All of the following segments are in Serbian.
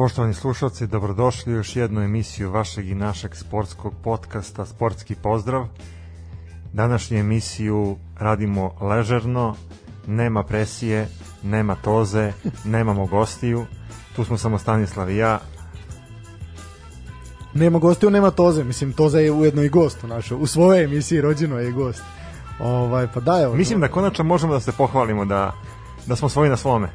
Poštovani slušalci, dobrodošli u još jednu emisiju vašeg i našeg sportskog podcasta Sportski pozdrav. Današnju emisiju radimo ležerno, nema presije, nema toze, nemamo gostiju. Tu smo samo Stanislav i ja. Nema gostiju, nema toze. Mislim, toza je ujedno i gost u našoj. U svojoj emisiji rođeno je gost. Ovaj, pa da, evo. Mislim da konačno možemo da se pohvalimo da, da smo svoji na svome.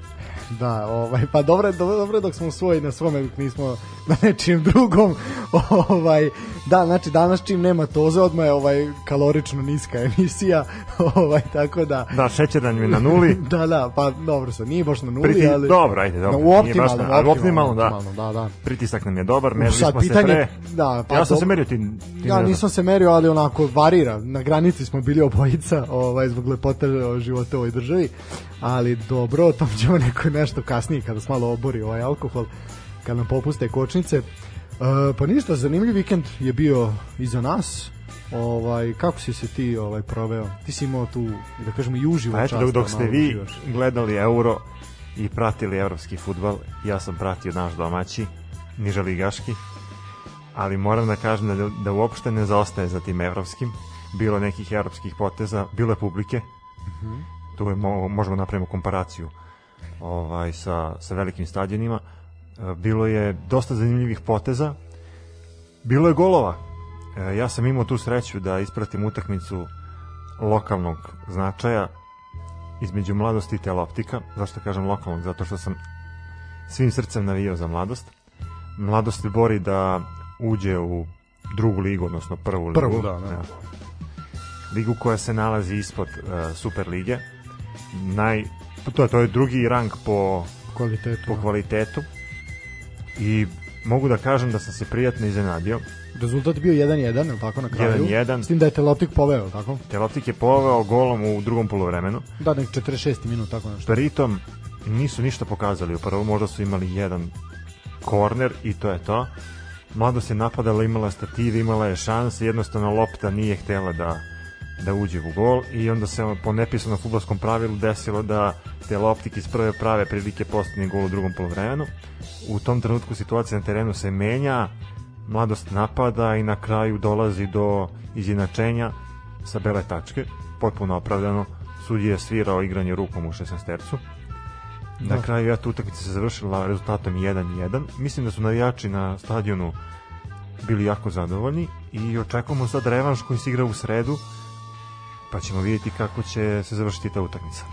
Da, ovaj, pa dobro, dobro, dobro dok smo svoji na svome, dok nismo na nečijem drugom. ovaj, da, znači danas čim nema toze, odmah je ovaj kalorično niska emisija, ovaj, tako da... Da, šećer nam je na nuli. da, da, pa dobro se, nije baš na nuli, Priti, ali... Dobro, ajde, dobro. No, u optimalno, baš na, ali optimalno, da. optimalno, da, da. Pritisak nam je dobar, merili Sad, smo pitanje, se pre. Da, pa ja sam dobro. se merio, ti, ti Ja nisam se merio, ali onako varira. Na granici smo bili obojica, ovaj zbog lepote života u ovoj državi. Ali dobro, o tom ćemo neko nešto kasnije kada se malo obori ovaj alkohol, kad nam popuste kočnice. E, pa ništa, zanimljiv vikend je bio iza nas. Ovaj kako si se ti ovaj proveo? Ti si imao tu da kažemo i uživo Pa eto, čast dok, da dok ste vi uživaš. gledali Euro i pratili evropski futbal, ja sam pratio naš domaći, niža ligaški, ali moram da kažem da, da uopšte ne zaostaje za tim evropskim. Bilo nekih evropskih poteza, bilo je publike. Tu je, mo, možemo da napravimo komparaciju ovaj, sa, sa velikim stadionima. bilo je dosta zanimljivih poteza, bilo je golova. E, ja sam imao tu sreću da ispratim utakmicu lokalnog značaja između mladosti i teloptika. Zašto kažem lokalnog? Zato što sam svim srcem navijao za mladost. Mladost se bori da uđe u drugu ligu, odnosno prvu ligu. Prvu, da, da. ja. Ligu koja se nalazi ispod uh, Super lige. Naj, to, je, to je drugi rang po kvalitetu. Po kvalitetu. I mogu da kažem da sam se prijatno iznenadio. Rezultat bio 1-1, je tako na kraju? 1-1. S tim da je Teloptik poveo, tako? Teloptik je poveo golom u drugom polovremenu. Da, nek 46 minut, tako nešto. Pritom nisu ništa pokazali u prvom, možda su imali jedan korner i to je to. Mladost je napadala, imala stativ, imala je šanse, jednostavno lopta nije htela da da uđe u gol i onda se po nepisanom futbolskom pravilu desilo da te loptike iz prve prave prilike postane gol u drugom polovremenu. U tom trenutku situacija na terenu se menja, mladost napada i na kraju dolazi do izjednačenja sa bele tačke, potpuno opravdano. Sudija je svirao igranje rukom u 16 tercu. Na da. kraju ja tu utakmica se završila rezultatom 1-1. Mislim da su navijači na stadionu bili jako zadovoljni i očekujemo sad revanš koji se igra u sredu pa ćemo vidjeti kako će se završiti ta utakmica.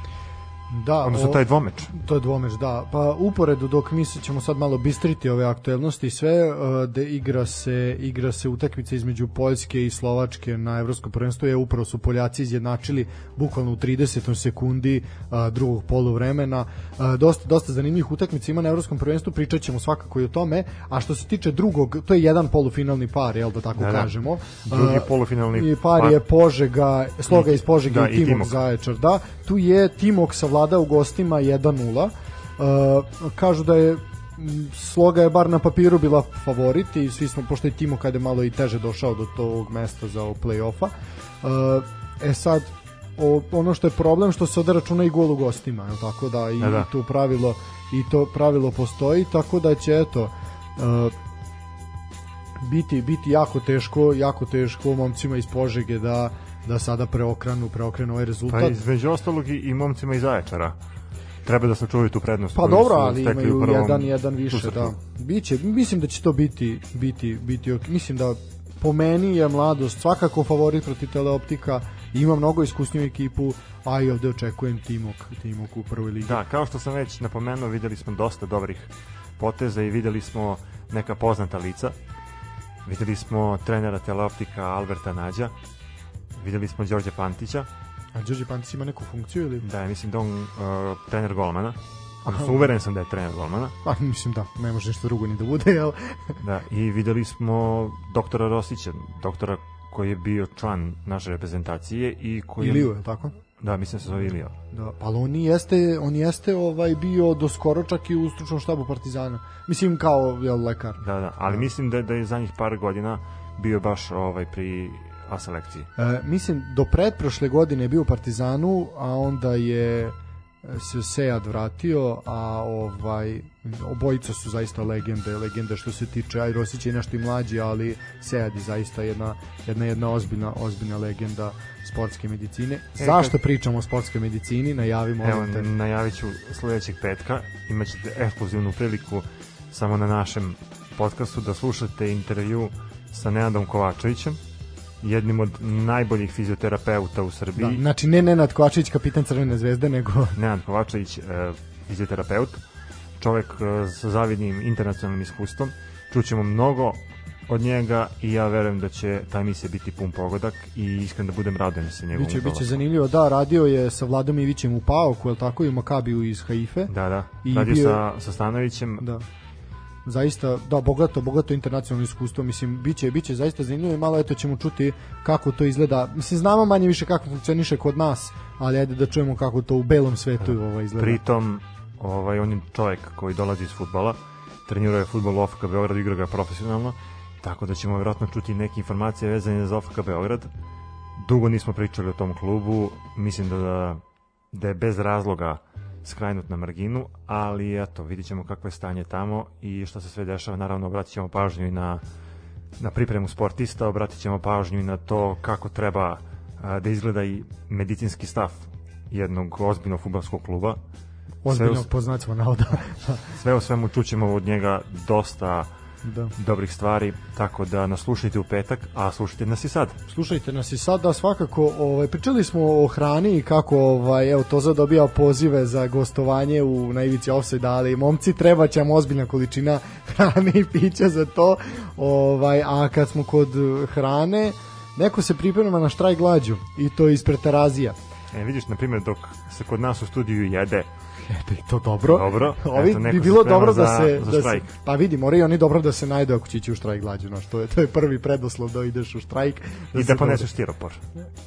Da, Odnosno, taj dvomeč. To je dvomeč, da. Pa uporedu dok mi ćemo sad malo bistriti ove aktuelnosti i sve, uh, da igra se, igra se utakmica između Poljske i Slovačke na evropskom prvenstvu, je upravo su Poljaci izjednačili bukvalno u 30. sekundi uh, drugog poluvremena. Uh, dosta, dosta zanimljivih utakmica ima na evropskom prvenstvu, pričat ćemo svakako i o tome, a što se tiče drugog, to je jedan polufinalni par, jel da tako da, da. kažemo. Drugi polufinalni par, par je Požega, Sloga iz Požega da, i Timok, Timok Zaječar, da. Tu je Timok sa savlada u gostima 1-0. Uh, kažu da je sloga je bar na papiru bila favorit i svi smo, pošto je Timo kada je malo i teže došao do tog mesta za play-offa. Uh, e sad, o, ono što je problem što se ovde računa i gol u gostima, je tako da i, da, da. to pravilo i to pravilo postoji, tako da će eto uh, biti biti jako teško, jako teško momcima iz Požege da da sada preokranu, preokrenu ovaj rezultat. Pa između ostalog i, i momcima iz Zaječara treba da sačuvaju tu prednost. Pa dobro, ali imaju prvom, jedan, jedan više, da. Biće, mislim da će to biti, biti, biti ok. Mislim da po meni je mladost svakako favorit protiv teleoptika, ima mnogo iskusniju ekipu, a i ovde očekujem Timok, Timok u prvoj ligi. Da, kao što sam već napomenuo, videli smo dosta dobrih poteza i videli smo neka poznata lica. Videli smo trenera teleoptika Alberta Nađa, videli smo Đorđe Pantića. A Đorđe Pantić ima neku funkciju ili? Da, mislim da on uh, trener golmana. Odnosno, uveren sam da je trener golmana. Pa, mislim da, ne može nešto drugo ni da bude, jel? da, i videli smo doktora Rosića, doktora koji je bio član naše reprezentacije i koji Iliju, je tako? Da, mislim da se zove Ilija. Da, pa on jeste, on jeste ovaj bio do skoro čak i u stručnom štabu Partizana. Mislim kao jel lekar. Da, da, ali da. mislim da da je za njih par godina bio baš ovaj pri A selekciji? E, mislim, do pretprošle godine je bio u Partizanu, a onda je se Sejad vratio, a ovaj obojica su zaista legende, legende što se tiče aj Rosić je nešto i mlađi, ali Sejad je zaista jedna jedna jedna ozbiljna ozbiljna legenda sportske medicine. E, Zašto kad... pričamo o sportskoj medicini? Najavimo Evo, te... najavit ću sledećeg petka, imaćete ekskluzivnu priliku samo na našem podcastu da slušate intervju sa Nenadom Kovačevićem, jednim od najboljih fizioterapeuta u Srbiji. Da, znači ne Nenad Kovačević, kapitan Crvene zvezde, nego... Nenad Kovačević, e, fizioterapeut, čovek e, sa zavidnim internacionalnim iskustvom. Čućemo mnogo od njega i ja verujem da će ta emisija biti pun pogodak i iskreno da budem radovan sa njegovom Biće, biće zanimljivo, da, radio je sa Vladom Ivićem u Paoku, je tako, i u Makabiju iz Haife. Da, da, I radio bio... sa, sa Stanovićem. Da zaista da bogato bogato internacionalno iskustvo mislim biće biće zaista zanimljivo i malo eto ćemo čuti kako to izgleda. Mislim znamo manje više kako funkcioniše kod nas ali ajde da čujemo kako to u belom svetu ovaj izgleda. pritom ovaj on je čovjek koji dolazi iz fudbala trenirao je fudbal u OFK Beograd igra ga profesionalno tako da ćemo verovatno čuti neke informacije vezane za OFK Beograd. Dugo nismo pričali o tom klubu mislim da da, da je bez razloga skrajnut na marginu, ali eto, vidit ćemo kakvo je stanje tamo i što se sve dešava, naravno obratit ćemo pažnju i na, na pripremu sportista, obratit ćemo pažnju i na to kako treba a, da izgleda i medicinski stav jednog ozbiljnog futbolskog kluba. ozbiljno Sve u- po znacima navoda. Sve u svemu čućemo od njega dosta da. dobrih stvari, tako da nas slušajte u petak, a slušajte nas i sad. Slušajte nas i sada svakako, ovaj pričali smo o hrani i kako ovaj evo Toza dobija pozive za gostovanje u Najvici Offside, ali momci treba će vam ozbiljna količina hrane i pića za to. Ovaj a kad smo kod hrane, neko se priprema na štrajk glađu i to ispred Terazija. E, vidiš, na primjer, dok se kod nas u studiju jede, Eto i to dobro. Dobro. Ovi Eto, bi bilo dobro da za- se za da se pa vidi, moraju oni dobro da se najdu ako će ići u štrajk glađu, no što je to je prvi preduslov da ideš u štrajk. i se da poneseš stiropor.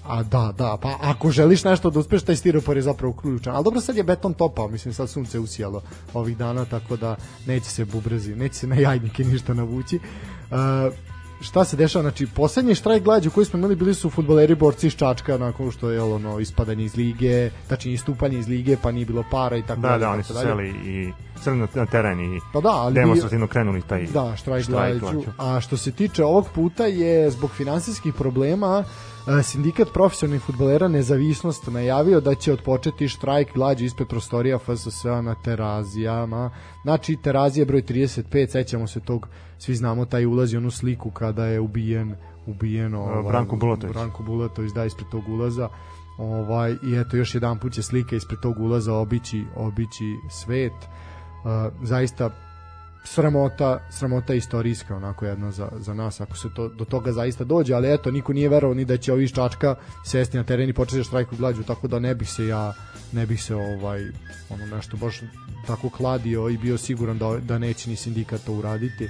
A da, da, pa ako želiš nešto da uspeš, taj stiropor je zapravo ključan. Ali dobro, sad je beton topao, mislim, sad sunce usijalo ovih dana, tako da neće se bubrezi, neće se na jajnike ništa navući. Uh, šta se dešava, znači poslednji štrajk glađu koji smo imali bili su futboleri borci iz Čačka nakon što je ono ispadanje iz lige, tačnije istupanje iz lige, pa nije bilo para i tako Da, dalje, da, oni su dalje. seli i seli na, teren i Pa da, ali demonstrativno krenuli taj Da, štrajk štrajk glađu. glađu. A što se tiče ovog puta je zbog finansijskih problema sindikat profesionalnih futbolera Nezavisnost najavio da će odpočeti štrajk glađu ispred prostorija FSS-a na terazijama. Znači, terazija broj 35, sećamo se tog, svi znamo taj ulazi u onu sliku kada je ubijen ubijen ovaj, Branko Bulatović. Branko Bulatović da ispred tog ulaza ovaj i eto još jedan put će slika ispred tog ulaza obići obići svet Uh, zaista sramota, sramota istorijska onako jedno za, za nas ako se to do toga zaista dođe, ali eto niko nije verovao ni da će ovi iz Čačka sesti na teren i početi da štrajku glađu, tako da ne bih se ja ne bih se ovaj ono nešto baš tako kladio i bio siguran da, da neće ni sindikat to uraditi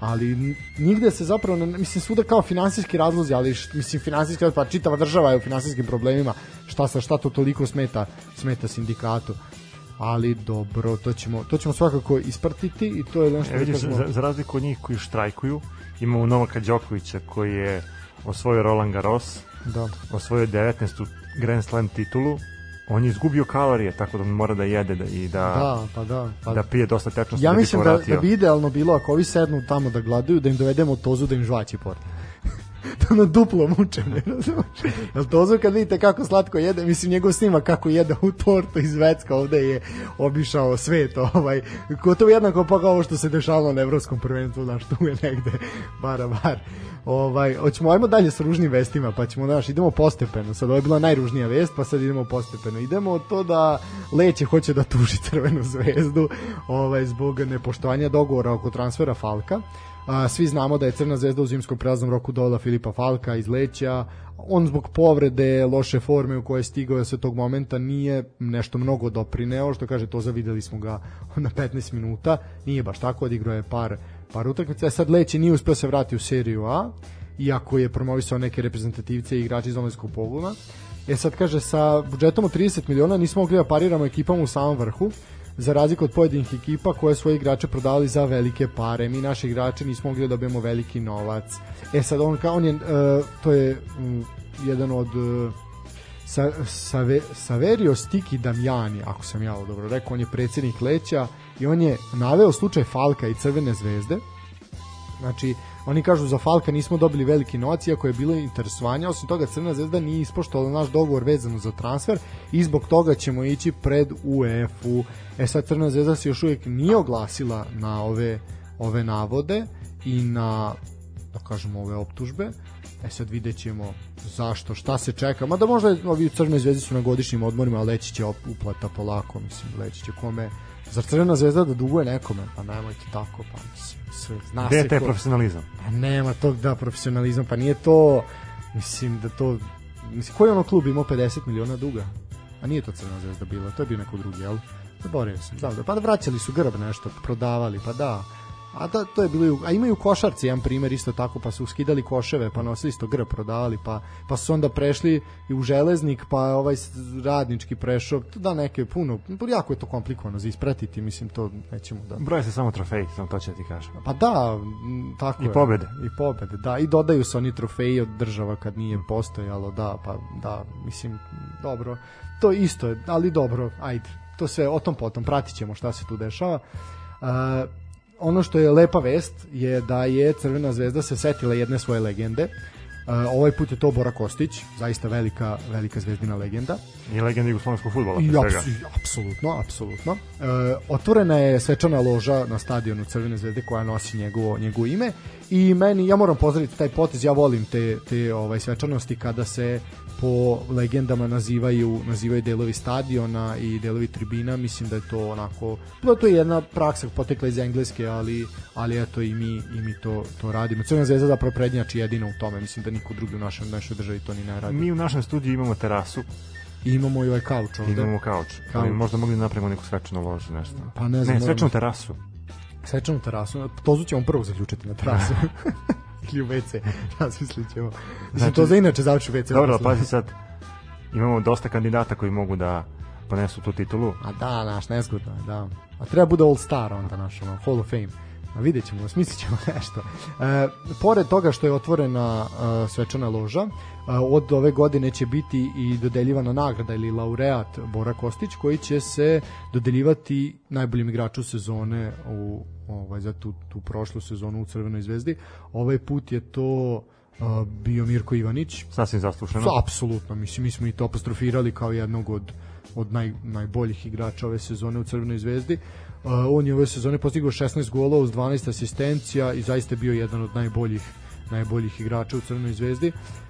ali nigde se zapravo ne, mislim svuda kao finansijski razlozi ali š, mislim finansijski pa čitava država je u finansijskim problemima šta sa šta to toliko smeta smeta sindikatu ali dobro, to ćemo, to ćemo svakako ispratiti i to je nešto E, vidiš, kažemo- za, za razliku od njih koji štrajkuju, imamo Novaka Đokovića koji je osvojio Roland Garros, da. osvojio 19. Grand Slam titulu, on je izgubio kalorije, tako da mora da jede da, i da, da, pa da. Pa, da pije dosta tečnosti ja da bi mislim da, da bi idealno bilo ako ovi sednu tamo da gladuju, da im dovedemo tozu da im žvaći porti. To na duplo mučenje, razumeš? Jel Tozu kad vidite kako slatko jede, mislim njegov snima kako jede u tortu iz Vecka, ovde je obišao svet, ovaj, gotovo jednako pa kao ovo što se dešavalo na evropskom prvenstvu, znaš, tu je negde, bara bar. Ovaj, hoćemo, ajmo dalje sa ružnim vestima, pa ćemo, znaš, idemo postepeno, sad ovo je bila najružnija vest, pa sad idemo postepeno. Idemo od to da Leće hoće da tuži Crvenu zvezdu ovaj, zbog nepoštovanja dogovora oko transfera Falka. A, svi znamo da je Crna zvezda u zimskom prelaznom roku dovela Filipa Falka iz Leća. On zbog povrede, loše forme u kojoj je stigao sa tog momenta nije nešto mnogo doprineo, što kaže to zavideli smo ga na 15 minuta. Nije baš tako, odigrao je par, par utakmica. Sad Leće nije uspeo se vratiti u seriju A, iako je promovisao neke reprezentativce i igrače iz omladinskog pogona. E sad kaže, sa budžetom od 30 miliona nismo mogli da pariramo ekipama u samom vrhu, za razliku od pojedinih ekipa koje svoje igrače prodavali za velike pare. Mi naši igrače nismo mogli da dobijemo veliki novac. E sad on kao on je uh, to je um, jedan od uh, Sa, Save, Saverio Stiki Damjani, ako sam ja dobro rekao, on je predsjednik Leća i on je naveo slučaj Falka i Crvene zvezde. Znači, oni kažu za Falka nismo dobili veliki novac, iako je bilo interesovanja, osim toga Crvena zvezda nije ispoštovala naš dogovor vezano za transfer i zbog toga ćemo ići pred UEFA-u. E sad Crvena zvezda se još uvijek nije oglasila na ove, ove navode i na da kažemo ove optužbe. E sad vidjet ćemo zašto, šta se čeka. Mada možda ovi Crvene zvezde su na godišnjim odmorima, a leći će uplata polako, mislim, leći će kome. Zar Crvena zvezda da duguje nekome? Pa nemojte tako, pa sve, zna Gde se je taj ko- profesionalizam? Pa nema tog da profesionalizam, pa nije to mislim da to mislim koji ono klub imao 50 miliona duga? A nije to Crvena zvezda bila, to je bio neko drugi, jel? Zaboravio sam, da, da, pa vraćali su grb nešto, prodavali, pa da. A da, to je bilo, i a imaju košarci jedan primer isto tako, pa su skidali koševe, pa nosili isto grb prodavali, pa, pa su onda prešli i u železnik, pa ovaj radnički prešao, da neke puno, jako je to komplikovano za ispratiti, mislim to nećemo da... Broje se samo trofeji, samo to će ti kažem. Pa da, tako I je. pobede. I pobede, da. I dodaju se oni trofeji od država kad nije postojalo, da, pa da, mislim, dobro. To isto je, ali dobro, ajde. To sve o tom potom, pratit ćemo šta se tu dešava. Uh, ono što je lepa vest je da je Crvena zvezda se setila jedne svoje legende. ovaj put je to Bora Kostić, zaista velika, velika zvezdina legenda. I legenda jugoslovenskog futbola. I apsolutno, apsolutno. E, otvorena je svečana loža na stadionu Crvene zvezde koja nosi njegovo, njegovo ime i meni, ja moram pozdraviti taj potez, ja volim te, te ovaj, svečanosti kada se po legendama nazivaju nazivaju delovi stadiona i delovi tribina, mislim da je to onako da to je jedna praksa potekla iz engleske, ali ali eto i mi i mi to to radimo. Crvena zvezda zapravo prednjači jedino u tome, mislim da niko drugi u našem našoj državi to ni ne radi. Mi u našem studiju imamo terasu. I imamo i ovaj kauč ovde. Imamo kauč. kauč. Ali možda mogli da napravimo neku svečanu ložu, nešto. Pa ne znam. Ne, svečanu terasu. Svečanu terasu. Tozu ćemo prvo zaključiti na terasu. ili u WC, razmislit ćemo. Znači, to za inače završi WC. Dobro, pazi sad, imamo dosta kandidata koji mogu da ponesu tu titulu. A da, naš, nezgodno da. A treba bude All Star onda naš, ono, Hall of Fame. A vidjet ćemo, smislit ćemo nešto. E, pored toga što je otvorena e, svečana loža, e, od ove godine će biti i dodeljivana nagrada ili laureat Bora Kostić, koji će se dodeljivati najboljim igraču sezone u ovaj, za tu, tu prošlu sezonu u Crvenoj zvezdi. Ovaj put je to uh, bio Mirko Ivanić. Sasvim zaslušeno. Apsolutno, mislim, mi smo i to apostrofirali kao jednog od, od naj, najboljih igrača ove sezone u Crvenoj zvezdi. Uh, on je ove sezone postigao 16 golova uz 12 asistencija i zaista bio jedan od najboljih najboljih igrača u Crvenoj zvezdi. Uh,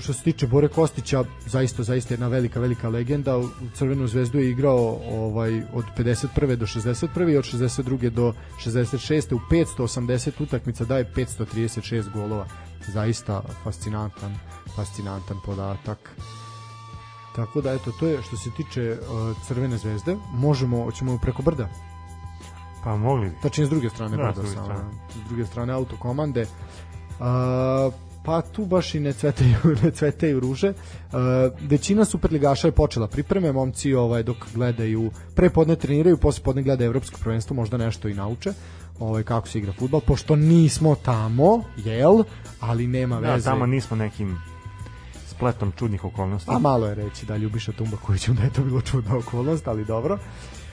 što se tiče Bore Kostića, zaista zaista jedna velika velika legenda. U Crvenu zvezdu je igrao ovaj od 51. do 61. i od 62. do 66. u 580 utakmica daje 536 golova. Zaista fascinantan fascinantan podatak. Tako da eto to je što se tiče uh, Crvene zvezde. Možemo hoćemo preko brda. Pa mogli. Tačnije s druge strane da, brda, s druge strane. S druge strane autokomande. Uh, pa tu baš i ne cvetaju, ne cvetaju ruže. Uh, većina superligaša je počela pripreme, momci ovaj, dok gledaju, pre podne treniraju, posle podne gleda evropsko prvenstvo, možda nešto i nauče ovaj, kako se igra futbal, pošto nismo tamo, jel, ali nema da, veze. Da, tamo nismo nekim spletom čudnih okolnosti. A malo je reći da Ljubiša Tumbaković da je to bilo čudna okolnost, ali dobro.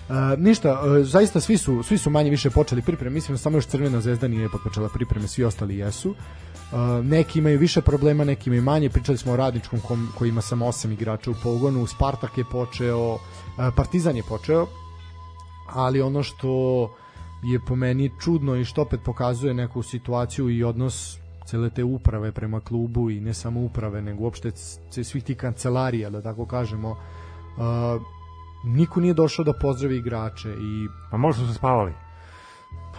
Uh, ništa, uh, zaista svi su, svi su manje više počeli pripreme, mislim da samo još Crvena zvezda nije počela pripreme, svi ostali jesu. Uh, neki imaju više problema, neki imaju manje. Pričali smo o radničkom kom, koji ima samo 8 igrača u pogonu. Spartak je počeo, uh, Partizan je počeo, ali ono što je po meni čudno i što opet pokazuje neku situaciju i odnos cele te uprave prema klubu i ne samo uprave, nego uopšte svih tih kancelarija, da tako kažemo, uh, niko nije došao da pozdravi igrače i... Pa možda su se spavali.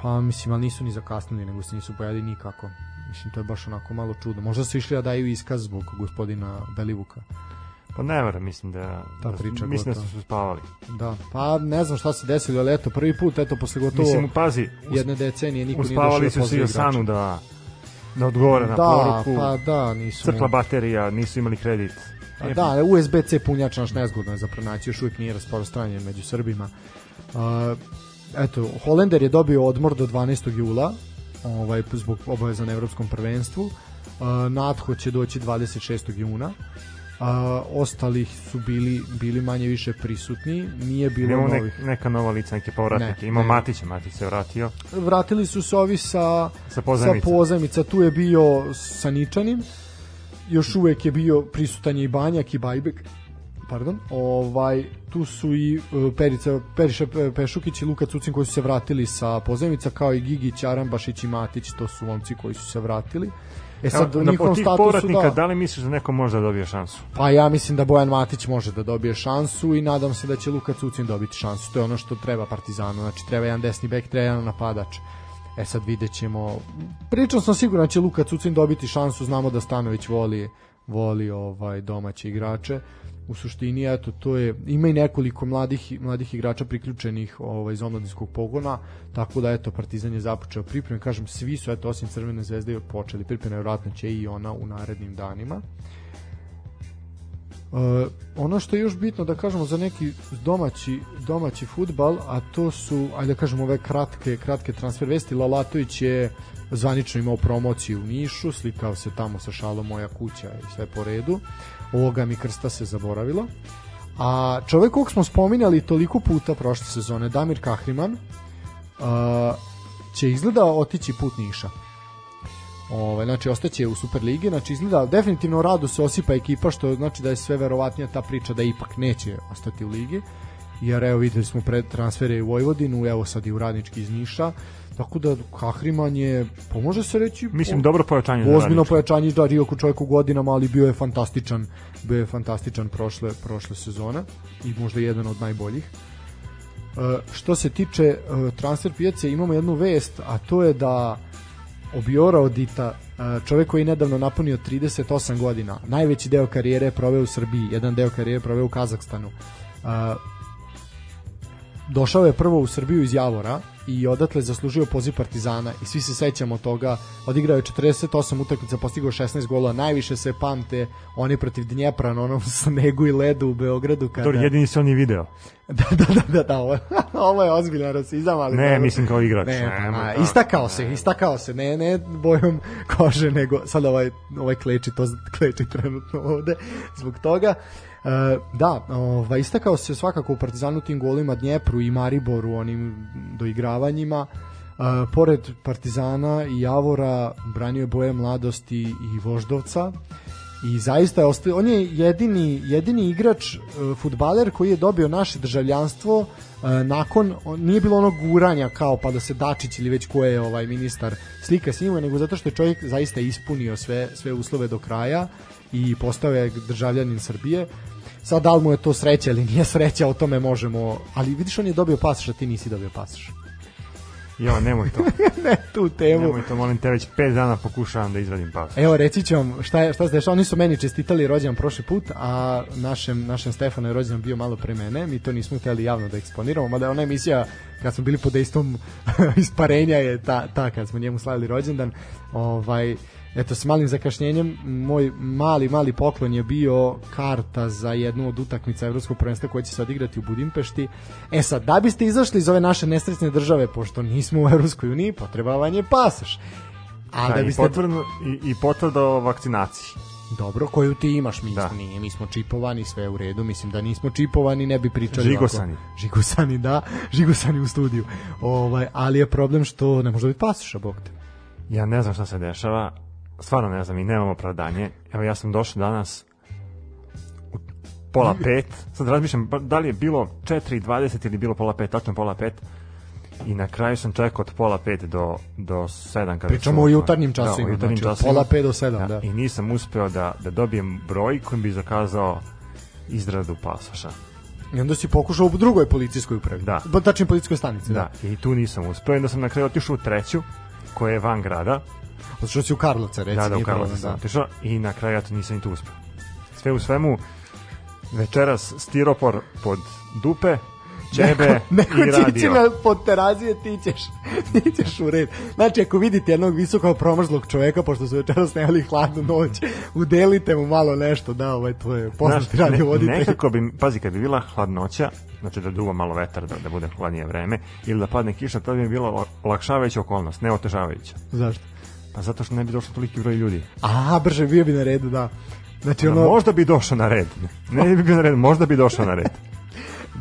Pa mislim, ali nisu ni zakasnili, nego se nisu pojavili nikako. Mislim, to je baš onako malo čudno. Možda su išli da daju iskaz zbog gospodina Belivuka. Pa ne vera, mislim da, Ta da priča mislim da su spavali. Da, pa ne znam šta se desilo, ali eto, prvi put, eto, posle gotovo mislim, pazi, jedne decenije niko nije došao da su svi Asanu da, da odgovore na da, poruku. pa da, nisu. Crkla baterija, nisu imali kredit. A, da, USB-C punjač naš nezgodno je za pronaći, još uvijek nije rasprostranjen među Srbima. Uh, eto, Holender je dobio odmor do 12. jula, ovaj, zbog obaveza na evropskom prvenstvu. Uh, Natho će doći 26. juna. A, ostalih su bili bili manje više prisutni, nije bilo Imamo novih. Ne, neka nova lica, neke povratnike. Ne, Ima ne. Matić, Matić se vratio. Vratili su se ovi sa, sa, pozajmica. sa pozajmica. Tu je bio sa Ničanim. Još uvek je bio prisutan i Banjak i Bajbek pardon, ovaj, tu su i uh, Perica, Periša Pešukić i Luka Cucin koji su se vratili sa pozemica, kao i Gigić, Arambašić i Matić, to su momci koji su se vratili. E sad, na, njihovom tih statusu, povratnika, da, da li misliš da neko može da dobije šansu? Pa ja mislim da Bojan Matić može da dobije šansu i nadam se da će Luka Cucin dobiti šansu. To je ono što treba Partizanu. Znači, treba jedan desni bek, treba jedan napadač. E sad vidjet ćemo. Pričam sam siguran da će Luka Cucin dobiti šansu. Znamo da Stanović voli, voli ovaj domaće igrače u suštini eto to je ima i nekoliko mladih mladih igrača priključenih ovaj iz omladinskog pogona tako da eto Partizan je započeo pripreme. Kažem svi su eto osim Crvene zvezde počeli pripreme verovatno će i ona u narednim danima. Uh, ono što je još bitno da kažemo za neki domaći domaći futbal, a to su ajde da kažemo ove kratke kratke transfer vesti. Lalatović je zvanično imao promociju u Nišu, slikao se tamo sa šalom moja kuća i sve po redu ovoga mi krsta se zaboravilo. A čovek kog smo spominjali toliko puta prošle sezone, Damir Kahriman, uh, će izgleda otići put Niša. Ovaj znači ostaće u Superligi, znači izgleda definitivno rado se osipa ekipa što znači da je sve verovatnija ta priča da ipak neće ostati u ligi. Jer evo videli smo pred transfere u Vojvodinu, evo sad i u Radnički iz Niša. Tako da Kahriman je, pa može se reći... Mislim, dobro pojačanje. Ozbiljno pojačanje, da, Rijoko čovjek u godinama, ali bio je fantastičan, bio je fantastičan prošle, prošle sezone i možda jedan od najboljih. E, što se tiče e, transfer pijace, imamo jednu vest, a to je da Obiora Odita, e, čovjek koji je nedavno napunio 38 godina, najveći deo karijere je proveo u Srbiji, jedan deo karijere je proveo u Kazahstanu. Došao je prvo u Srbiju iz Javora, i odatle zaslužio poziv Partizana i svi se sećamo toga. Odigrao je 48 utakmica, postigao 16 golova, najviše se pamte oni protiv Dnjepra na onom snegu i ledu u Beogradu kada To jedini se oni video. da, da, da, da, da, ovo, ovo je ozbiljan rasizam, ali Ne, mislim kao igrač. Ne, pa, a, istakao se, istakao se, ne, ne bojom kože, nego sad ovaj ovaj kleči to kleči trenutno ovde zbog toga. E, da, ovaj, istakao se svakako u Partizanu tim golima Dnjepru i Mariboru onim doigravanjima. E, pored Partizana i Javora branio je boje mladosti i Voždovca i zaista je ostao, on je jedini, jedini igrač e, futbaler koji je dobio naše državljanstvo e, nakon, nije bilo onog guranja kao pa da se Dačić ili već ko je ovaj ministar slika s njima, nego zato što je čovjek zaista ispunio sve, sve uslove do kraja i postao je državljanin Srbije Sad da li mu je to sreća ili nije sreća, o tome možemo, ali vidiš on je dobio pasoš, a ti nisi dobio pasoš. Jo, nemoj to. ne tu temu. Nemoj to, molim te, već 5 dana pokušavam da izvadim pasoš. Evo, reći ću vam šta, je, šta se dešava. Oni su meni čestitali rođendan prošli put, a našem, našem Stefanu je rođendan bio malo pre mene. Mi to nismo hteli javno da eksponiramo, mada ona emisija kad smo bili pod dejstvom isparenja je ta, ta kad smo njemu slavili rođendan. Ovaj, eto s malim zakašnjenjem moj mali mali poklon je bio karta za jednu od utakmica evropskog prvenstva koja će se odigrati u Budimpešti. E sad da biste izašli iz ove naše nesrećne države pošto nismo u Evropskoj uniji, potreba vam je pasoš. A da, da biste... i, potvrdu, i, i potvrda o vakcinaciji. Dobro, koju ti imaš, mi da. nije, mi smo čipovani, sve u redu, mislim da nismo čipovani, ne bi pričali Žigosani. Ovako. Žigosani, da, žigosani u studiju. Ovaj, ali je problem što ne može biti pasoša, bog te. Ja ne znam šta se dešava, stvarno ne znam i nemam opravdanje. Evo ja sam došao danas u pola pet, sad razmišljam da li je bilo 4.20 ili bilo pola pet, tačno pola pet, i na kraju sam čekao od pola pet do, do 7 kada Pričamo o jutarnjim časima, da, jutarnjim znači časima. pola pet do 7, da, da. I nisam uspeo da, da dobijem broj kojim bi zakazao izradu pasoša. I onda si pokušao u drugoj policijskoj upravi. Da. Tačnije policijskoj stanici. Da. da. I tu nisam uspeo. I onda sam na kraju otišao u treću, koja je van grada. Otišao si u Karlovca, recimo. Da, da, u Karlovca sam da. otišao i na kraju ja to nisam ni tu uspeo. Sve u svemu, večeras stiropor pod dupe, Čebe neko, neko i radio. Neko pod terazije, ti ćeš, ti ćeš u red. Znači, ako vidite jednog visokog promrzlog čoveka, pošto su večeras snijali hladnu noć, udelite mu malo nešto, da, ovaj, to je poznati radio vodite. Ne, nekako bi, pazi, kad bi bila hladnoća, znači da duva malo vetar, da, da bude hladnije vreme, ili da padne kiša, to bi bila olakšavajuća okolnost, ne otežavajuća. Zašto? Pa zato što ne bi došlo toliki broj ljudi. A, brže bio bi na redu, da. Znači, ono... možda bi došao na red. Ne bi bio na red, možda bi došao na red.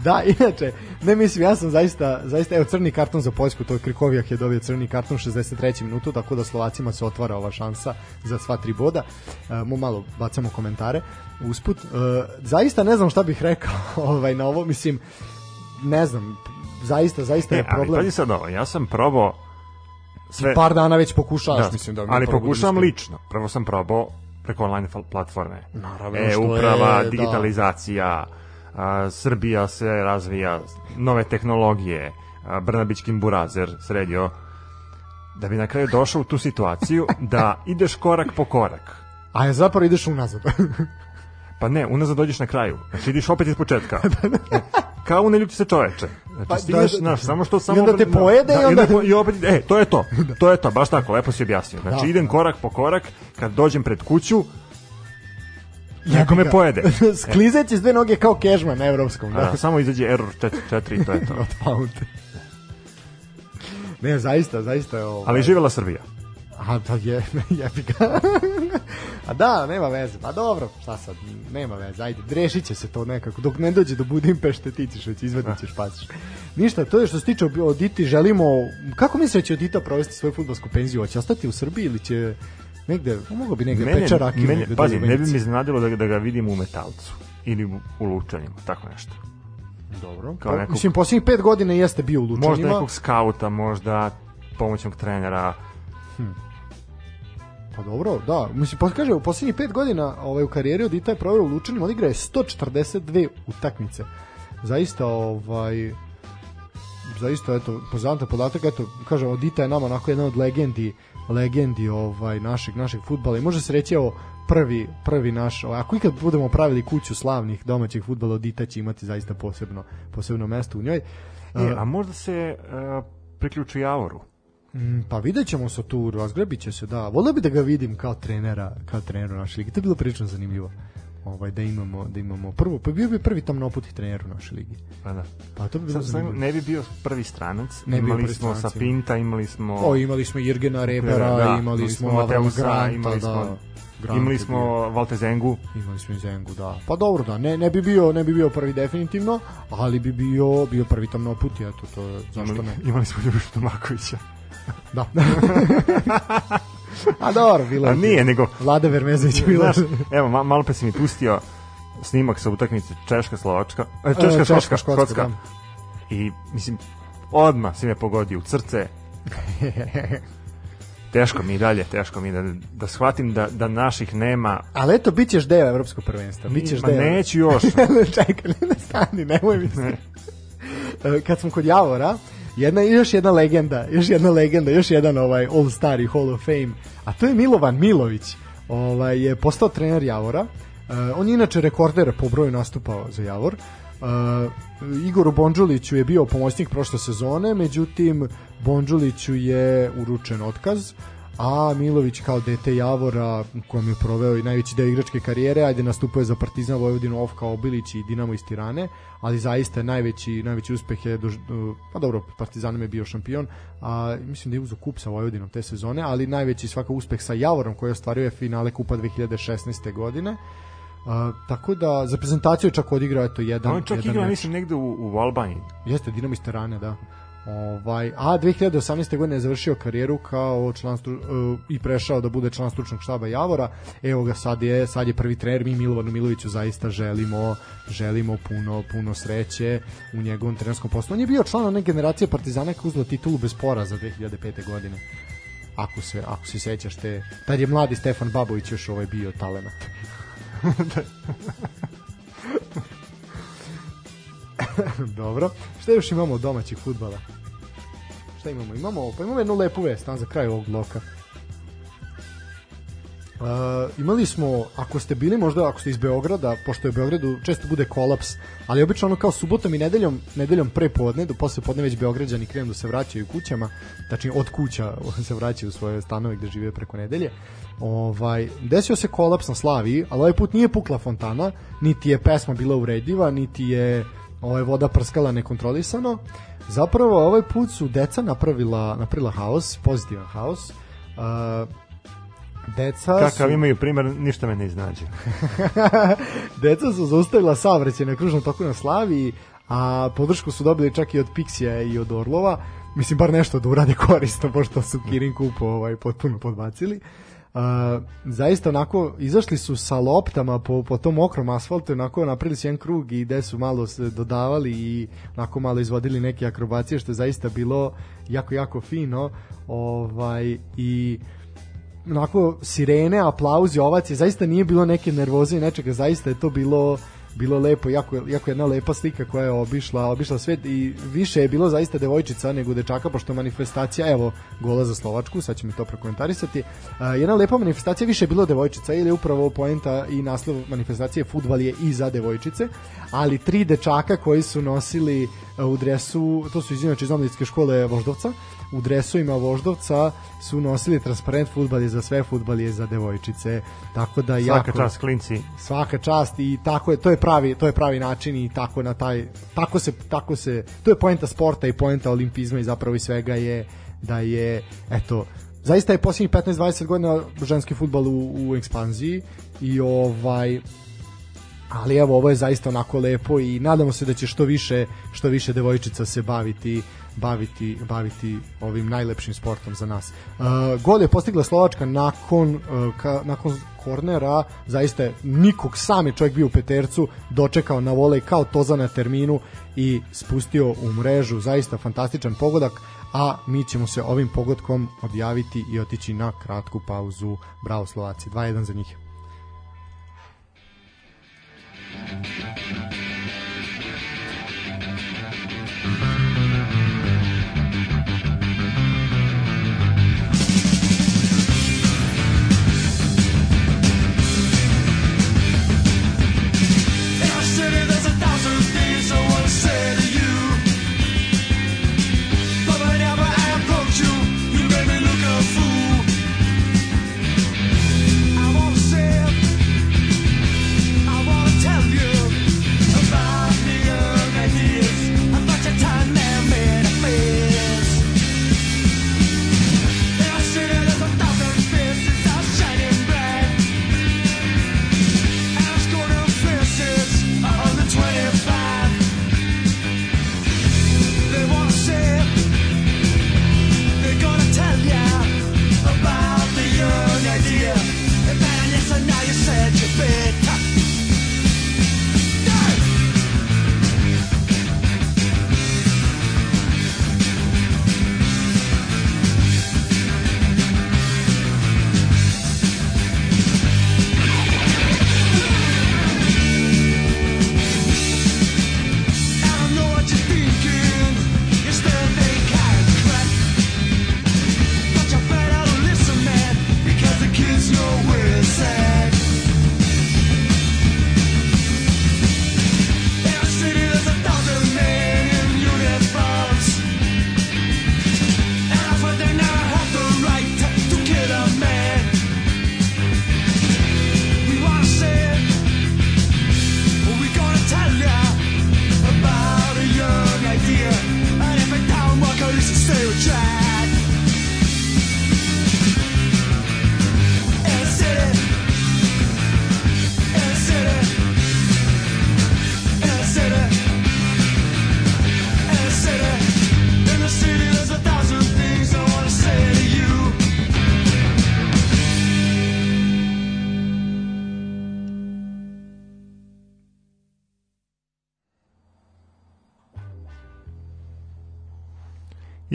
Da, inače, ne mislim, ja sam zaista, zaista, evo crni karton za Poljsku, to je Krikovijak je dobio crni karton 63. minutu, tako da Slovacima se otvara ova šansa za sva tri boda. E, mu malo bacamo komentare usput. E, zaista ne znam šta bih rekao ovaj, na ovo, mislim, ne znam, zaista, zaista je problem. Ali sad ovo, ja sam probao sve... I par dana već pokušavaš, da, mislim da... Ali pokušavam lično. Prvo sam probao preko online platforme. Naravno, e, uprava, je, da. digitalizacija, da a, Srbija se razvija, nove tehnologije, a, Brnabićkin burazer sredio, da bi na kraju došao u tu situaciju da ideš korak po korak. A je zapravo ideš unazad. pa ne, unazad dođeš na kraju. Znači ideš opet iz početka. E, kao u neljuti se čoveče. Znači pa, stigneš, da, znaš, samo što samo... I onda te pojede da, i onda... I opet, e, to je to. To je to, baš tako, lepo si objasnio. Znači da. idem korak po korak, kad dođem pred kuću, Neko me pojede. Sklizeći s dve noge kao kežman na evropskom. Da. A, samo izađe error 4, 4 i to je to. Od pound. Ne, zaista, zaista je ovo. Ali živela Srbija. A da je, jebi ga. A da, nema veze. Pa dobro, šta sad, nema veze. Ajde, rešit će se to nekako. Dok ne dođe do Budimpešte, ti ćeš već izvedit ćeš pasiš. Ništa, to je što se tiče od Diti, želimo... Kako misle da će Dita provesti svoju futbolsku penziju? Hoće ostati u Srbiji ili će negde, mogo bi negde mene, peča rakiju mene, negde. pazi, ne bi mi iznenadilo da, da ga vidim u metalcu ili u, u lučanima, tako nešto. Dobro. Kao Pa, nekog- Mislim, posljednjih pet godina jeste bio u Lučanima. Možda nekog skauta, možda pomoćnog trenera. Pa dobro, da. Mislim, pa kaže, u posljednjih pet godina ovaj, u karijeri od Ita je proveo u Lučanima, odigra je 142 utakmice. Zaista, ovaj, zaista, eto, poznatan podatak, eto, kažem, od Ita je nama onako jedna od legendi, legendi ovaj, našeg, našeg futbala i može se reći, evo, prvi, prvi naš, ovaj, ako ikad budemo pravili kuću slavnih domaćih futbala, od Ita će imati zaista posebno, posebno mesto u njoj. E, a možda se uh, priključi Javoru. Mm, pa vidjet ćemo se tu, razgrebit će se, da. Volio bi da ga vidim kao trenera, kao trenera naše ligi. To je bilo prilično zanimljivo. Ovaj, da imamo, da imamo prvo, pa bio bi prvi tamnoputi trener u našoj ligi. Pa da. Pa to bi bilo Sad, ne bi bio prvi stranac. Ne imali prvi smo stranac, Sapinta, imali smo... O, imali smo Jirgena Rebera, Da, imali smo Avrama Mateusa, Granta, imali da. smo- Grant imali smo Valte Zengu. imali smo Zengu, da. Pa dobro, da, ne, ne bi bio, ne bi bio prvi definitivno, ali bi bio, bio prvi tamnoputi, eto, to zašto Imali, ne? imali smo Ljubišu Tomakovića. Da. A dobro, bilo je. nije, nego... Vlada Vermezović je bila. Znaš, evo, ma, malo pre si mi pustio snimak sa utakmice Češka, Slovačka. E, Češka, Češka, Škotska, da. I, mislim, odmah si me pogodio u crce. teško mi dalje, teško mi da, da shvatim da, da naših nema. Ali eto, bit ćeš deo evropskog prvenstva. Bit ćeš Ma deo. neću još. Čekaj, ne, stani, nemoj mi se. E, Kad sam kod Javora, jedna, još jedna legenda, još jedna legenda, još jedan ovaj All Star i Hall of Fame, a to je Milovan Milović, ovaj, je postao trener Javora. E, on je inače rekorder po broju nastupao za Javor. Uh, Igoru Bonđuliću je bio pomoćnik prošle sezone, međutim Bonđuliću je uručen otkaz, a Milović kao dete Javora kojem je proveo i najveći deo igračke karijere, ajde nastupao je za Partizan Vojvodinu, Ofka Obilić i Dinamo iz Tirane, ali zaista najveći, najveći uspeh je, dož, pa dobro, Partizanom je bio šampion, a mislim da je uzo kup sa Vojvodinom te sezone, ali najveći svaka uspeh sa Javorom koji je ostvario je finale kupa 2016. godine. Uh, tako da za prezentaciju čak odigrao eto jedan On čak jedan igra, mislim, negde u, u Albaniji. Jeste Dinamo iz Tirane, da. Ovaj, a 2018. godine je završio karijeru kao član stru, uh, i prešao da bude član stručnog štaba Javora. Evo ga sad je sad je prvi trener mi Milovanu Miloviću zaista želimo želimo puno puno sreće u njegovom trenerskom poslu. On je bio član one generacije Partizana koja uzela titulu bez poraza 2005. godine. Ako se ako se sećaš te tad je mladi Stefan Babović još ovaj bio talenat. Dobro. Šta još imamo od domaćih futbala? Šta imamo? Imamo, pa imamo jednu lepu vest, za kraj ovog bloka. Uh, imali smo, ako ste bili možda, ako ste iz Beograda, pošto je u Beogradu često bude kolaps, ali obično ono kao subotom i nedeljom, nedeljom pre podne, do posle podne već Beograđani krenu da se vraćaju kućama, tačnije od kuća se vraćaju u svoje stanove gde žive preko nedelje. Ovaj, desio se kolaps na Slaviji, ali ovaj put nije pukla fontana, niti je pesma bila urediva, niti je ovaj voda prskala nekontrolisano. Zapravo ovaj put su deca napravila napravila haos, pozitivan haos. Uh, deca Kakav su, imaju primer, ništa me ne iznađe. deca su zaustavila saobraćaj na kružnom toku na Slaviji, a podršku su dobili čak i od Pixija i od Orlova. Mislim, bar nešto da urade korisno, pošto su Kirin kupu ovaj, potpuno podbacili. Uh, zaista onako izašli su sa loptama po, po tom mokrom asfaltu onako napravili su jedan krug i gde su malo se dodavali i onako malo izvodili neke akrobacije što je zaista bilo jako jako fino ovaj i onako sirene, aplauzi, ovacije, zaista nije bilo neke nervoze i nečega, zaista je to bilo bilo lepo, jako, jako jedna lepa slika koja je obišla, obišla svet i više je bilo zaista devojčica nego dečaka, pošto je manifestacija, evo, gola za Slovačku, sad će mi to prokomentarisati, uh, jedna lepa manifestacija, više je bilo devojčica ili upravo poenta i naslov manifestacije futbal je i za devojčice, ali tri dečaka koji su nosili uh, u dresu, to su iz inače iz omladinske škole Voždovca, u dresovima Voždovca su nosili transparent futbal je za sve, futbal je za devojčice. Tako da Svaka jako čast klinci. svaka čast i tako je to je pravi to je pravi način i tako na taj tako se tako se to je poenta sporta i poenta olimpizma i zapravo i svega je da je eto zaista je posljednjih 15-20 godina ženski futbal u, u ekspanziji i ovaj ali evo ovo je zaista onako lepo i nadamo se da će što više što više devojčica se baviti baviti baviti ovim najlepšim sportom za nas. Uh, gol je postigla Slovačka nakon uh, ka, nakon kornera, zaista nikog sam je čovjek bio u petercu, dočekao na volej kao toza na terminu i spustio u mrežu, zaista fantastičan pogodak, a mi ćemo se ovim pogodkom odjaviti i otići na kratku pauzu. Bravo Slovaci, 2-1 za njih. Thank you.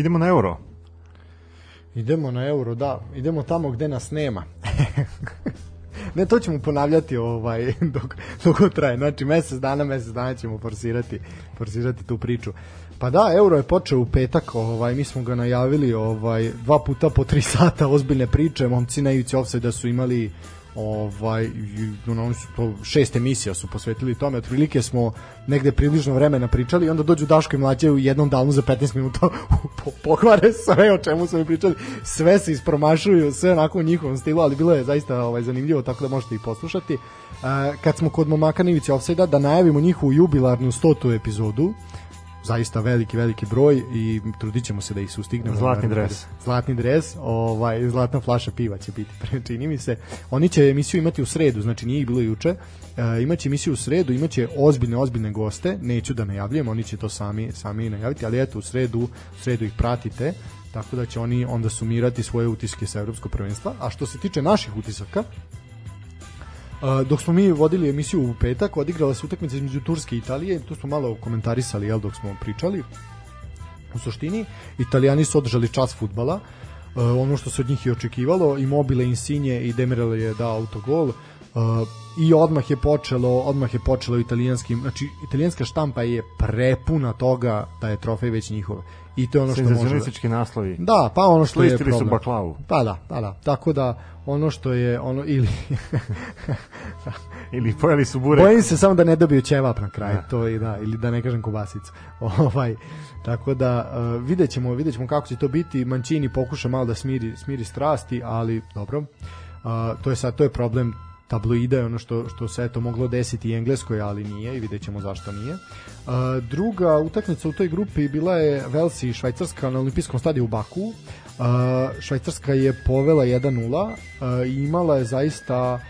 Idemo na euro. Idemo na euro, da. Idemo tamo gde nas nema. ne, to ćemo ponavljati ovaj, dok, dok traje. Znači, mesec dana, mesec dana ćemo forsirati, forsirati tu priču. Pa da, euro je počeo u petak, ovaj, mi smo ga najavili ovaj, dva puta po tri sata ozbiljne priče, momci na ivici da su imali ovaj ono su to šest emisija su posvetili tome otprilike smo negde približno vremena pričali i onda dođu Daško i mlađe u jednom danu za 15 minuta pokvare sve o čemu smo pričali sve se ispromašuju sve onako u njihovom stilu ali bilo je zaista ovaj zanimljivo tako da možete ih poslušati uh, kad smo kod momaka Nivice Offside da najavimo njihovu jubilarnu 100. epizodu zaista veliki, veliki broj i trudit ćemo se da ih sustignemo. Zlatni dres. Zlatni dres, ovaj, zlatna flaša piva će biti, čini mi se. Oni će emisiju imati u sredu, znači nije bilo juče. E, imaće emisiju u sredu, imaće ozbiljne, ozbiljne goste, neću da najavljujem, oni će to sami, sami najaviti, ali eto, u sredu, u sredu ih pratite, tako da će oni onda sumirati svoje utiske sa evropskog prvenstva. A što se tiče naših utisaka, dok smo mi vodili emisiju u petak, odigrala se utakmica između Turske i Italije, tu smo malo komentarisali jel, dok smo pričali. U suštini, Italijani su održali čas futbala, uh, ono što se od njih i očekivalo, i Mobile Insigne i Demirel je dao autogol, uh, i odmah je počelo, odmah je počelo italijanskim, znači italijanska štampa je prepuna toga da je trofej već njihov. I to je ono što može. naslovi. Da, pa ono što je problem. su baklavu. Pa da, pa da. Tako da ono što je ono ili ili pojeli su burek. Bojim se samo da ne dobiju ćevap na kraju, da. to i da, ili da ne kažem kobasicu. ovaj, tako da uh, videćemo, videćemo kako će to biti. Mancini pokuša malo da smiri, smiri strasti, ali dobro. Uh, to je sad to je problem tabloida je ono što, što se eto moglo desiti i engleskoj, ali nije i vidjet ćemo zašto nije. Uh, druga utakmica u toj grupi bila je Velsi i Švajcarska na olimpijskom stadiju u Baku. Uh, Švajcarska je povela 1-0 uh, i imala je zaista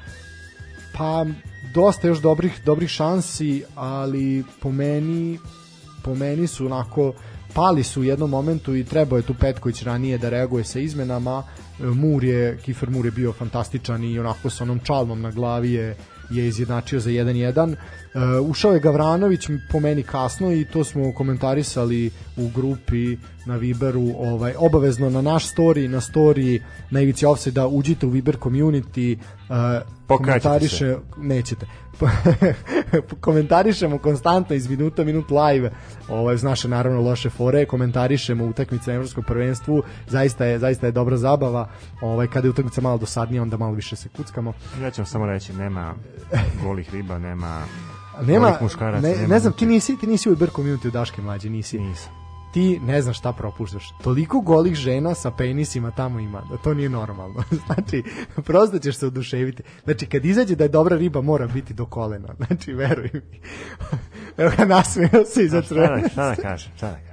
pa dosta još dobrih dobrih šansi, ali po meni po meni su onako pali su u jednom momentu i trebao je tu Petković ranije da reaguje sa izmenama. Mur je, Kifer Mur je bio fantastičan i onako sa onom čalmom na glavi je, je izjednačio za 1-1. Uh, ušao je Gavranović po meni kasno i to smo komentarisali u grupi na Viberu, ovaj obavezno na naš story, na story na ivici offside da uđite u Viber community, uh, komentariše, nećete. komentarišemo konstantno iz minuta minut live. Ovaj uz naše naravno loše fore komentarišemo utakmice na evropskom prvenstvu. Zaista je zaista je dobra zabava. Ovaj kada je utakmica malo dosadnija onda malo više se kuckamo. Ja ću samo reći nema golih riba nema nema ne, ne znam ti nisi ti nisi u Uber community u Daške mlađe nisi. Nisam ti ne znaš šta propuštaš. Toliko golih žena sa penisima tamo ima, da to nije normalno. znači, prosto ćeš se oduševiti. Znači, kad izađe da je dobra riba, mora biti do kolena. Znači, veruj mi. Evo ga nasmeo se iza Šta da, šta da kažem, šta da kažem.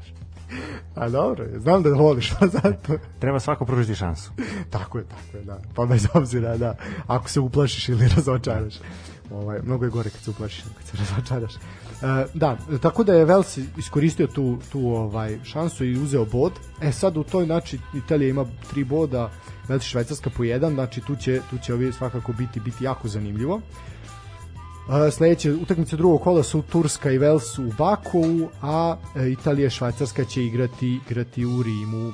A dobro, znam da voliš, pa zato. Treba svako pružiti šansu. tako je, tako je, da. Pa bez obzira, da. Ako se uplašiš ili razočaraš. Ovaj, mnogo je gore kad se uplašiš, kad se razočaraš. E, da, tako da je Vels iskoristio tu, tu ovaj šansu i uzeo bod. E sad u toj znači Italija ima tri boda, Vels Švajcarska po jedan, znači tu će tu će ovi svakako biti biti jako zanimljivo. Uh, sledeće utakmice drugog kola su Turska i Vels u Baku, a e, Italija i Švajcarska će igrati igrati u Rimu.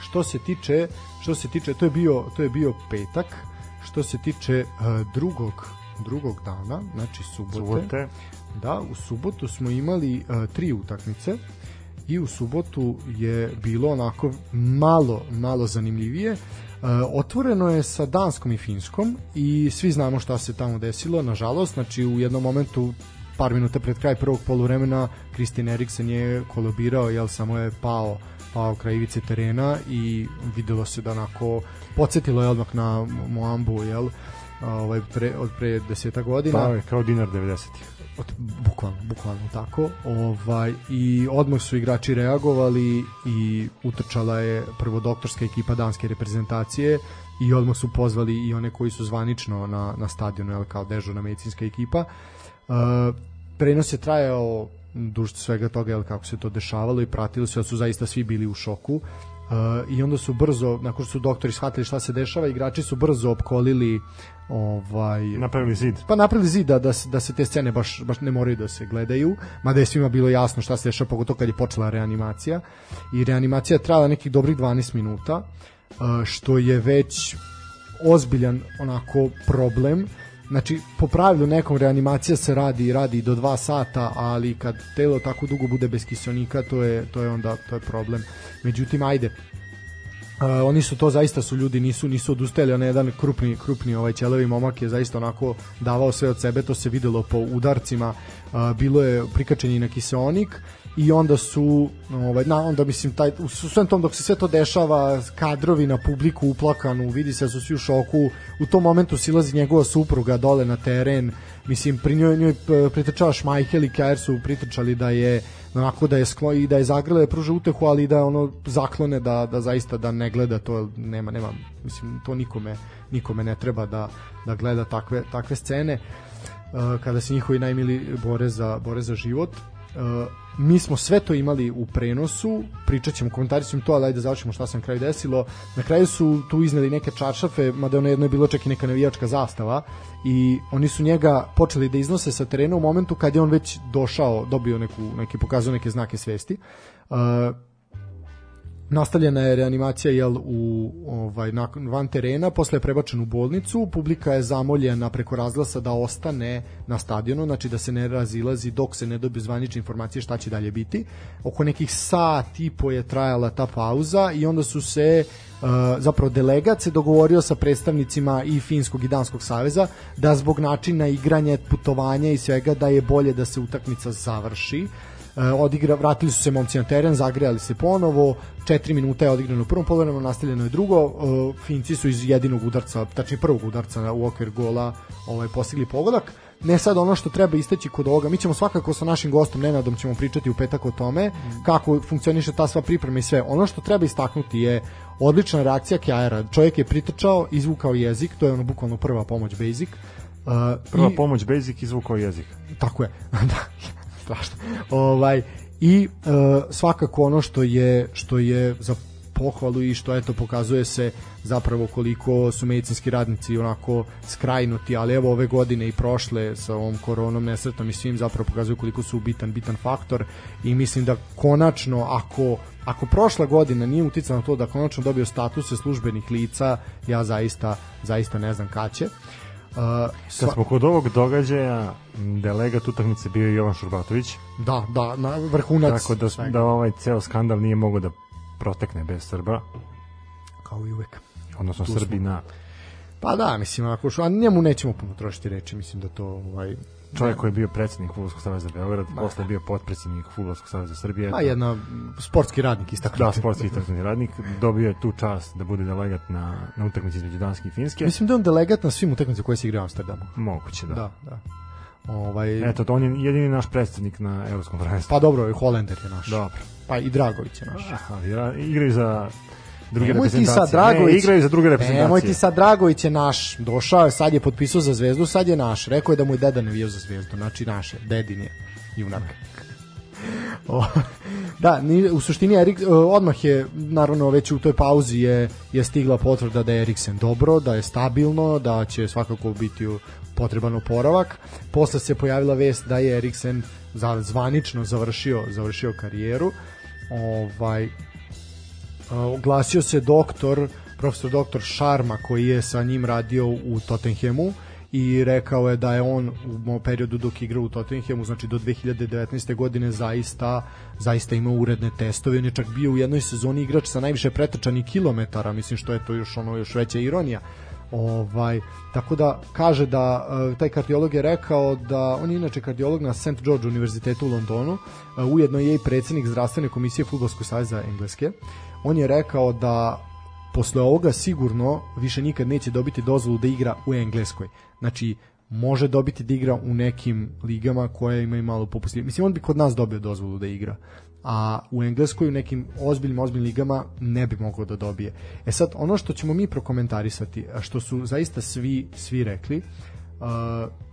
Što se tiče što se tiče to je bio to je bio petak. Što se tiče uh, drugog drugog dana, znači subote, subote. Da, u subotu smo imali uh, tri utakmice i u subotu je bilo onako malo, malo zanimljivije. Uh, otvoreno je sa Danskom i Finskom i svi znamo šta se tamo desilo, nažalost, znači u jednom momentu par minuta pred kraj prvog poluvremena Kristin Eriksen je kolobirao, jel samo je pao pao kraj ivice terena i videlo se da onako podsjetilo je odmah na Moambu, jel? ovaj pre od pre 10 godina. Pa, kao dinar 90-ih od, bukvalno, bukvalno tako ovaj, i odmah su igrači reagovali i utrčala je prvo doktorska ekipa danske reprezentacije i odmah su pozvali i one koji su zvanično na, na stadionu jel, kao dežurna medicinska ekipa. Uh, prenos je trajao duž svega toga jel, kako se to dešavalo i pratili su da su zaista svi bili u šoku. Uh, i onda su brzo, nakon što su doktori shvatili šta se dešava, igrači su brzo opkolili ovaj napravili zid. Pa napravili zid da, da, se, da se te scene baš, baš ne moraju da se gledaju, mada je svima bilo jasno šta se dešava, pogotovo kad je počela reanimacija. I reanimacija trajala nekih dobrih 12 minuta, što je već ozbiljan onako problem. Znači, po pravilu nekom reanimacija se radi radi do 2 sata, ali kad telo tako dugo bude bez kiselnika, to je, to je onda to je problem. Međutim, ajde, Uh, oni su to zaista su ljudi nisu nisu odustajali on jedan krupni krupni ovaj ćelavi momak je zaista onako davao sve od sebe to se videlo po udarcima. Uh, bilo je prikačen na kiseonik i onda su ovaj na onda mislim taj u svem tom dok se sve to dešava kadrovi na publiku uplakanu vidi se da su svi u šoku. U tom momentu silazi njegova supruga dole na teren mislim pri njoj, njoj pritrčava Šmajhel i Kjaer su pritrčali da je onako da je sklo i da je zagrle da pruža utehu ali da ono zaklone da, da zaista da ne gleda to nema nema mislim to nikome nikome ne treba da da gleda takve takve scene uh, kada se njihovi najmili bore za bore za život uh, mi smo sve to imali u prenosu, pričat ćemo, komentarit ćemo to, ali ajde da završimo šta se na kraju desilo. Na kraju su tu izneli neke čaršafe, mada ono jedno je bilo čak i neka navijačka zastava i oni su njega počeli da iznose sa terena u momentu kad je on već došao, dobio neku, neke, pokazao neke znake svesti. Uh, nastavljena je reanimacija jel u ovaj nakon van terena posle je prebačen u bolnicu publika je zamoljena preko razglasa da ostane na stadionu znači da se ne razilazi dok se ne dobije zvanične informacije šta će dalje biti. Oko nekih sat i po je trajala ta pauza i onda su se uh, zapravo delegat se dogovorio sa predstavnicima i finskog i danskog saveza da zbog načina igranja putovanja i svega da je bolje da se utakmica završi odigra, vratili su se momci na teren, zagrejali se ponovo, 4 minuta je odigrano u prvom poluvremenu, nastavljeno je drugo, e, Finci su iz jedinog udarca, tačnije prvog udarca u okvir gola ovaj, postigli pogodak. Ne sad ono što treba istaći kod ovoga, mi ćemo svakako sa našim gostom Nenadom ćemo pričati u petak o tome kako funkcioniše ta sva priprema i sve. Ono što treba istaknuti je odlična reakcija Kjajera. Čovjek je pritrčao, izvukao jezik, to je ono bukvalno prva pomoć basic. Uh, Prva i- pomoć basic izvukao jezik. Tako je. da, strašno. Ovaj i e, svakako ono što je što je za pohvalu i što eto pokazuje se zapravo koliko su medicinski radnici onako skrajnuti, ali evo ove godine i prošle sa ovom koronom nesretnom i svim zapravo pokazuju koliko su bitan bitan faktor i mislim da konačno ako ako prošla godina nije uticala na to da konačno dobio statuse službenih lica, ja zaista zaista ne znam kad će. Uh, Kad smo kod ovog događaja, delegat utakmice bio je Jovan Šurbatović, Da, da, na vrhunac. tako da, da ovaj ceo skandal nije mogao da protekne bez Srba, kao i uvek. odnosno Tu smo. Srbina. Pa da, mislim, ako što, a njemu nećemo puno trošiti reči, mislim da to, ovaj, Čovjek koji je bio predsednik Fudbalskog saveza Beograd, posle je bio potpredsednik Fudbalskog saveza Srbije. pa jedna m, sportski radnik istaknuti. Da, sportski istaknuti radnik, dobio je tu čast da bude delegat na, na utakmici između Danske i Finske. Mislim da je on delegat na svim utakmicama koje se igraju u Amsterdamu. Moguće, da. Da, da. Ovaj, Eto, on je jedini naš predsednik na Evropskom prvenstvu. pa dobro, i Holender je naš. Dobro. Pa i Dragović je naš. Ah, Ali ja, igraju za druge Nemoj ti reprezentacije. sad Dragović. Ne, igraju za druge reprezentacije. Nemoj ti sad Dragović je naš. Došao je, sad je potpisao za Zvezdu, sad je naš. Rekao je da mu je deda navijao za Zvezdu, znači naše, dedin je junak. O, da, ni, u suštini Erik, e, odmah je, naravno već u toj pauzi je, je stigla potvrda da je Eriksen dobro, da je stabilno, da će svakako biti potreban oporavak. Posle se pojavila vest da je Eriksen zvanično završio, završio karijeru. Ovaj, oglasio se doktor, profesor doktor Šarma koji je sa njim radio u Tottenhamu i rekao je da je on u periodu dok igra u Tottenhamu, znači do 2019. godine zaista zaista imao uredne testove, on je čak bio u jednoj sezoni igrač sa najviše pretrčanih kilometara, mislim što je to još ono još veća ironija. Ovaj, tako da kaže da uh, taj kardiolog je rekao da on je inače kardiolog na St. George univerzitetu u Londonu, uh, ujedno je i predsednik zdravstvene komisije Fudbalskog saveza Engleske. On je rekao da posle ovoga sigurno više nikad neće dobiti dozvolu da igra u Engleskoj. Znači, može dobiti da igra u nekim ligama koje imaju malo popustljivo. Mislim, on bi kod nas dobio dozvolu da igra a u Engleskoj u nekim ozbiljnim ozbiljnim ligama ne bi mogao da dobije. E sad ono što ćemo mi prokomentarisati, što su zaista svi svi rekli,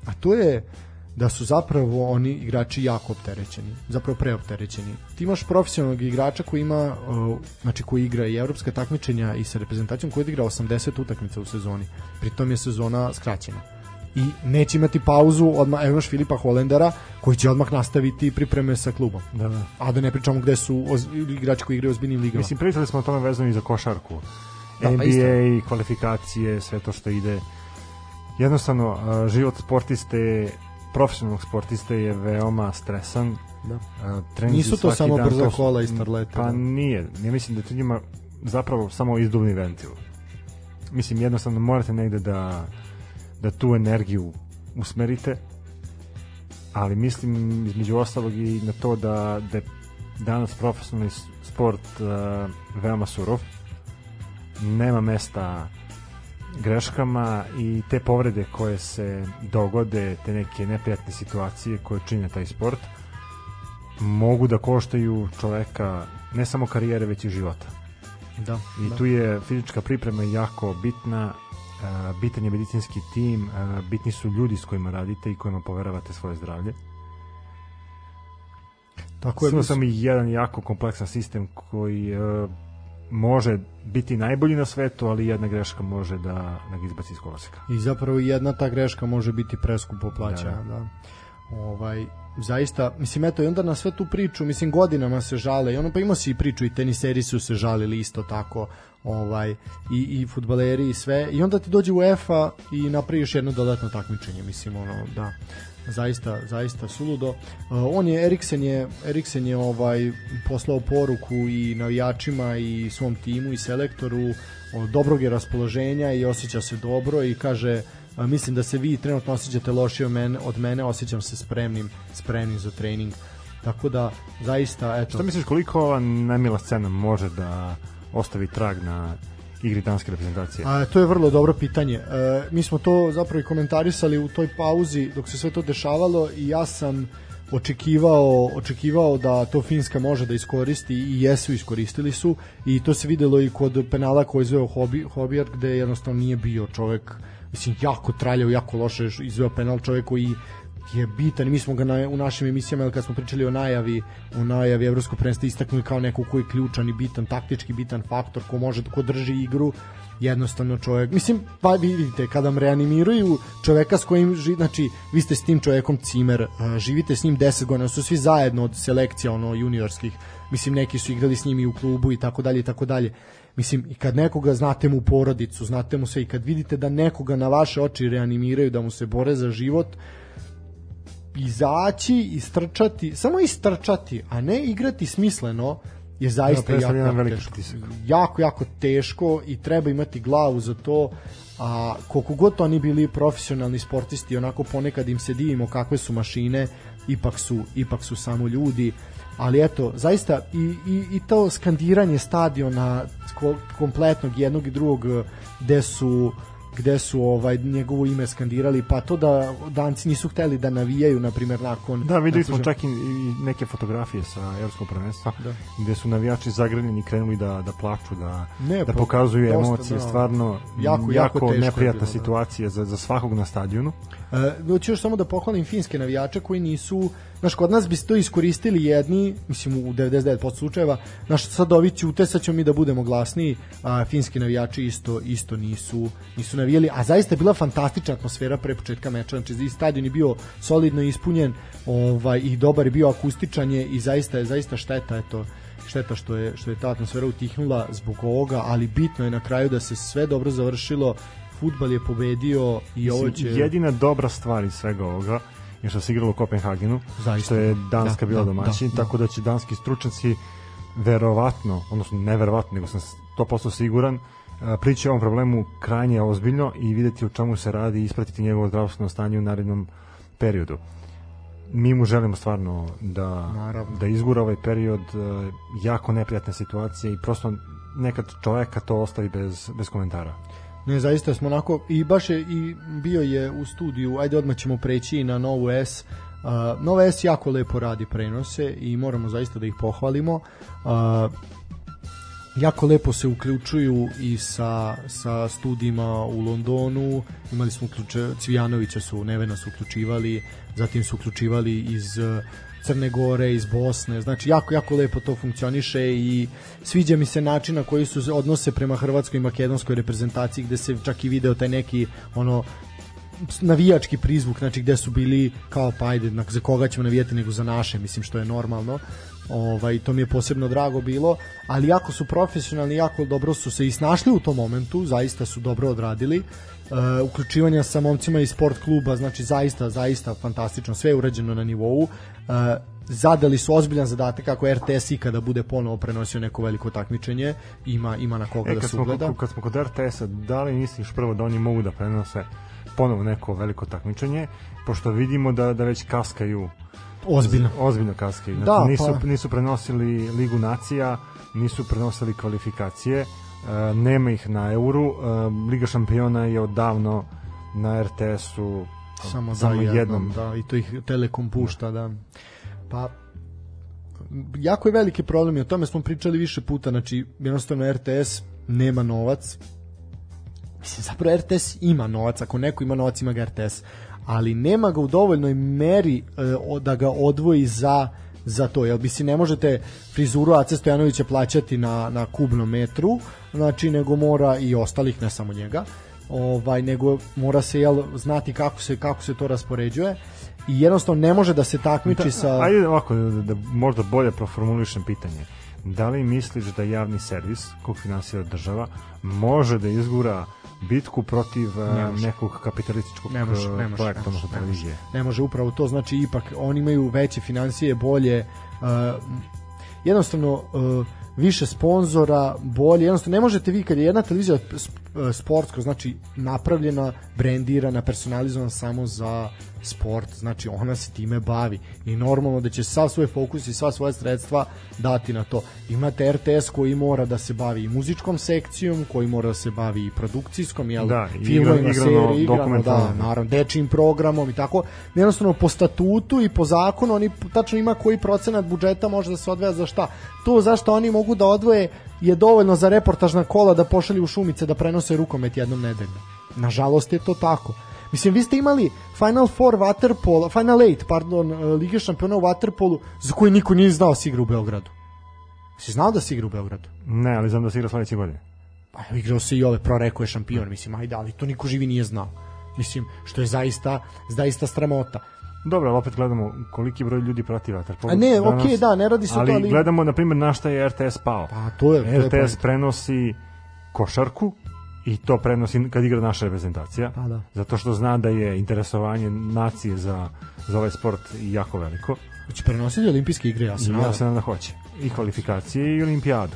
a to je da su zapravo oni igrači jako opterećeni, zapravo preopterećeni. Ti imaš profesionalnog igrača koji ima, znači koji igra i evropska takmičenja i sa reprezentacijom koji igra 80 utakmica u sezoni. Pritom je sezona skraćena. I neće imati pauzu, odmah evo imaš Filipa Holendera koji će odmah nastaviti pripreme sa klubom. Da, da. A da ne pričamo gde su oz, igrači koji igraju ozbiljnim ligama. Mislim, pričali smo o tome vezano i za košarku. Da, pa NBA isto. i kvalifikacije, sve to što ide. Jednostavno, život sportiste, profesionalnog sportiste je veoma stresan. Da. A, Nisu to samo dan, brza kola i starlete, Pa da. nije. Ja mislim da je to njima zapravo samo izduvni ventil. Mislim, jednostavno morate negde da, da tu energiju usmerite, ali mislim između ostalog i na to da, da je danas profesionalni sport uh, veoma surov nema mesta greškama i te povrede koje se dogode, te neke neprijatne situacije koje čine taj sport mogu da koštaju čoveka ne samo karijere već i života Da, i da. tu je fizička priprema jako bitna uh, bitan je medicinski tim uh, bitni su ljudi s kojima radite i kojima poveravate svoje zdravlje Tako je, Imao sam i jedan jako kompleksan sistem koji uh, može biti najbolji na svetu, ali jedna greška može da, da ga izbaci iz koloseka. I zapravo jedna ta greška može biti preskupo plaćena, Da. da. Ovaj, zaista, mislim, eto, i onda na sve tu priču, mislim, godinama se žale, i ono, pa imao si i priču, i teniseri su se žalili isto tako, ovaj, i, i futbaleri i sve, i onda ti dođe UEFA i napraviš jedno dodatno takmičenje, mislim, ono, da, zaista, zaista suludo. Uh, on je, Eriksen je, Eriksen je ovaj, poslao poruku i navijačima i svom timu i selektoru dobrog je raspoloženja i osjeća se dobro i kaže mislim da se vi trenutno osjećate lošije od mene, od mene osjećam se spremnim spremnim za trening tako da zaista eto Šta misliš koliko ova nemila scena može da ostavi trag na igri danske reprezentacije? A, to je vrlo dobro pitanje. E, mi smo to zapravo i komentarisali u toj pauzi dok se sve to dešavalo i ja sam očekivao, očekivao da to Finska može da iskoristi i jesu iskoristili su i to se videlo i kod penala koji izveo Hobi, Hobijat gde jednostavno nije bio čovek mislim jako traljav, jako loše izveo penal čovek koji je bitan. Mi smo ga na, u našim emisijama kad smo pričali o najavi u najavi evropskog prvenstva istaknuli kao neko koji je ključan i bitan, taktički bitan faktor ko može ko drži igru. Jednostavno čovjek, mislim, pa vidite, kada vam reanimiraju čoveka s kojim, ži, znači, vi ste s tim čovjekom cimer, živite s njim 10 godina, su svi zajedno od selekcija, ono, juniorskih, mislim, neki su igrali s njim i u klubu i tako dalje i tako dalje. Mislim, i kad nekoga znate mu porodicu, znate mu sve i kad vidite da nekoga na vaše oči reanimiraju, da mu se bore za život, izaći, istrčati, samo istrčati, a ne igrati smisleno, je zaista da, jako, jako, teško. jako, jako teško i treba imati glavu za to a koliko god oni bili profesionalni sportisti onako ponekad im se divimo kakve su mašine ipak su, ipak su samo ljudi ali eto, zaista i, i, i to skandiranje stadiona kompletnog jednog i drugog gde su gde su ovaj njegovo ime skandirali pa to da danci nisu hteli da navijaju na primjer nakon Da, videli smo čak i neke fotografije sa evropskog prvenstva da. gde su navijači zagrljeni krenuli da da plaču, da ne, da pokazuju dosta, emocije, da, stvarno jako jako, jako neprijatna bilo, da. situacija da. za za svakog na stadionu. E, hoću još samo da pohvalim finske navijače koji nisu Znaš, kod nas bi to iskoristili jedni, mislim u 99% slučajeva, znaš, sad ovi ćute, sad ćemo mi da budemo glasniji, a finski navijači isto isto nisu nisu navijali, a zaista je bila fantastična atmosfera pre početka meča, znači stadion je bio solidno ispunjen, ovaj i dobar je bio akustičan je i zaista je zaista šteta eto šteta što je što je ta atmosfera utihnula zbog ovoga, ali bitno je na kraju da se sve dobro završilo. Futbal je pobedio i ovo će... Jedina dobra stvar iz svega ovoga je što se igralo u Kopenhagenu, Zaista. što je Danska da, bila da, domaćin, da, tako da će danski stručnjaci verovatno, odnosno neverovatno, nego sam 100% siguran, prići o ovom problemu krajnje ozbiljno i videti u čemu se radi i ispratiti njegovo zdravstveno stanje u narednom periodu. Mi mu želimo stvarno da, Naravno. da izgura ovaj period jako neprijatne situacije i prosto nekad čoveka to ostavi bez, bez komentara. Ne, zaista smo onako, i baš je, i bio je u studiju, ajde odmah ćemo preći na Novu S, uh, Nova S jako lepo radi prenose i moramo zaista da ih pohvalimo. Uh, jako lepo se uključuju i sa, sa studijima u Londonu, imali smo uključe, Cvijanovića su, Nevena su uključivali, zatim su uključivali iz Crne Gore, iz Bosne, znači jako, jako lepo to funkcioniše i sviđa mi se način na koji su odnose prema hrvatskoj i makedonskoj reprezentaciji gde se čak i video taj neki ono navijački prizvuk, znači gde su bili kao pa ajde, za koga ćemo navijati nego za naše, mislim što je normalno. Ovaj, to mi je posebno drago bilo, ali jako su profesionalni, jako dobro su se i snašli u tom momentu, zaista su dobro odradili, uh, uključivanja sa momcima iz sport kluba, znači zaista, zaista fantastično, sve je urađeno na nivou, uh, zadali su ozbiljan zadatak kako RTS i kada bude ponovo prenosio neko veliko takmičenje, ima, ima na koga e, da se ugleda. Kad smo kod RTS-a, da li misliš prvo da oni mogu da prenose ponovo neko veliko takmičenje, pošto vidimo da, da već kaskaju Ozbiljno. Ozbiljno kaskaju. Znači, da, nisu, pa... nisu prenosili Ligu nacija, nisu prenosili kvalifikacije, nema ih na Euru, uh, Liga šampiona je odavno na RTS-u samo, samo da, jednom. Da, i to ih Telekom pušta, da. Pa, jako je veliki problem i o tome smo pričali više puta, znači jednostavno RTS nema novac, mislim zapravo RTS ima novac, ako neko ima novac ima ga RTS, ali nema ga u dovoljnoj meri e, da ga odvoji za za to, jel bi si ne možete frizuru Ace Stojanovića plaćati na, na kubnom metru, znači nego mora i ostalih, ne samo njega, ovaj, nego mora se jel, znati kako se, kako se to raspoređuje i jednostavno ne može da se takmiči da, sa... Ajde ovako, da, da možda bolje proformulišem pitanje. Da li misliš da javni servis, kog finansira država, može da izgura bitku protiv ne eh, nekog kapitalističkog ne može, ne može, projekta, odnosno televizije. Ne može, upravo to, znači ipak oni imaju veće financije, bolje, uh, jednostavno uh, više sponzora, bolje, jednostavno ne možete vi kad je jedna televizija sp- sportska, znači napravljena, brendirana, personalizovana samo za sport, znači ona se time bavi i normalno da će sav svoj fokus i sva svoja sredstva dati na to. Imate RTS koji mora da se bavi i muzičkom sekcijom, koji mora da se bavi i produkcijskom, jel, Da, filmovima, igra- igrano, seriji, igrano, da, naravno, dečijim programom i tako. Jednostavno po statutu i po zakonu oni tačno ima koji procenat budžeta može da se odvaja za šta. To zašto oni mogu da odvoje je dovoljno za reportažna kola da pošalju u šumice da prenose rukomet jednom nedeljno. Nažalost je to tako. Mislim, vi ste imali Final Four Waterpolo, Final Eight, pardon, e, Lige šampiona u Waterpolu, za koji niko nije znao da se igra u Beogradu. Si znao da se igra u Beogradu? Ne, ali znam da se igra sledeće godine. Pa evo, igrao se i ove, proreko je šampion, mislim, ajde, ali to niko živi nije znao. Mislim, što je zaista, zaista sramota. Dobro, ali opet gledamo koliki broj ljudi prati vaterpolo. A ne, danas, okej, da, ne radi se o ali to, ali- gledamo, na primjer, na šta je RTS pao. Pa to je, to je RTS prenosi košarku i to prenosi kad igra naša reprezentacija. Pa da. Zato što zna da je interesovanje nacije za, za ovaj sport jako veliko. Hoće prenositi olimpijske igre, ja se ja se nadam da hoće. I kvalifikacije i olimpijadu.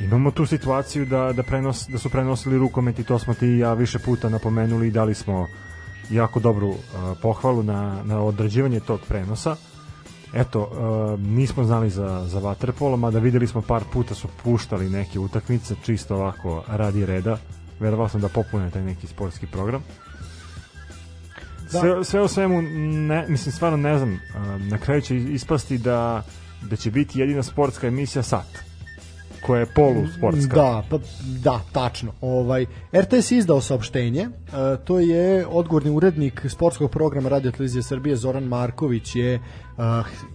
Imamo tu situaciju da, da, prenos, da su prenosili rukomet i to smo ti i ja više puta napomenuli i dali smo jako dobru uh, pohvalu na, na odrađivanje tog prenosa. Eto, uh, nismo znali za, za vaterpolo, mada videli smo par puta su puštali neke utakmice, čisto ovako radi reda. Verovao sam da popune taj neki sportski program. Da. Sve, sve u svemu, ne, mislim, stvarno ne znam, uh, na kraju će ispasti da, da će biti jedina sportska emisija sat koja je polu sportska. Da, pa, da, tačno. Ovaj, RTS izdao saopštenje, e, to je odgovorni urednik sportskog programa Radio Televizije Srbije Zoran Marković je e,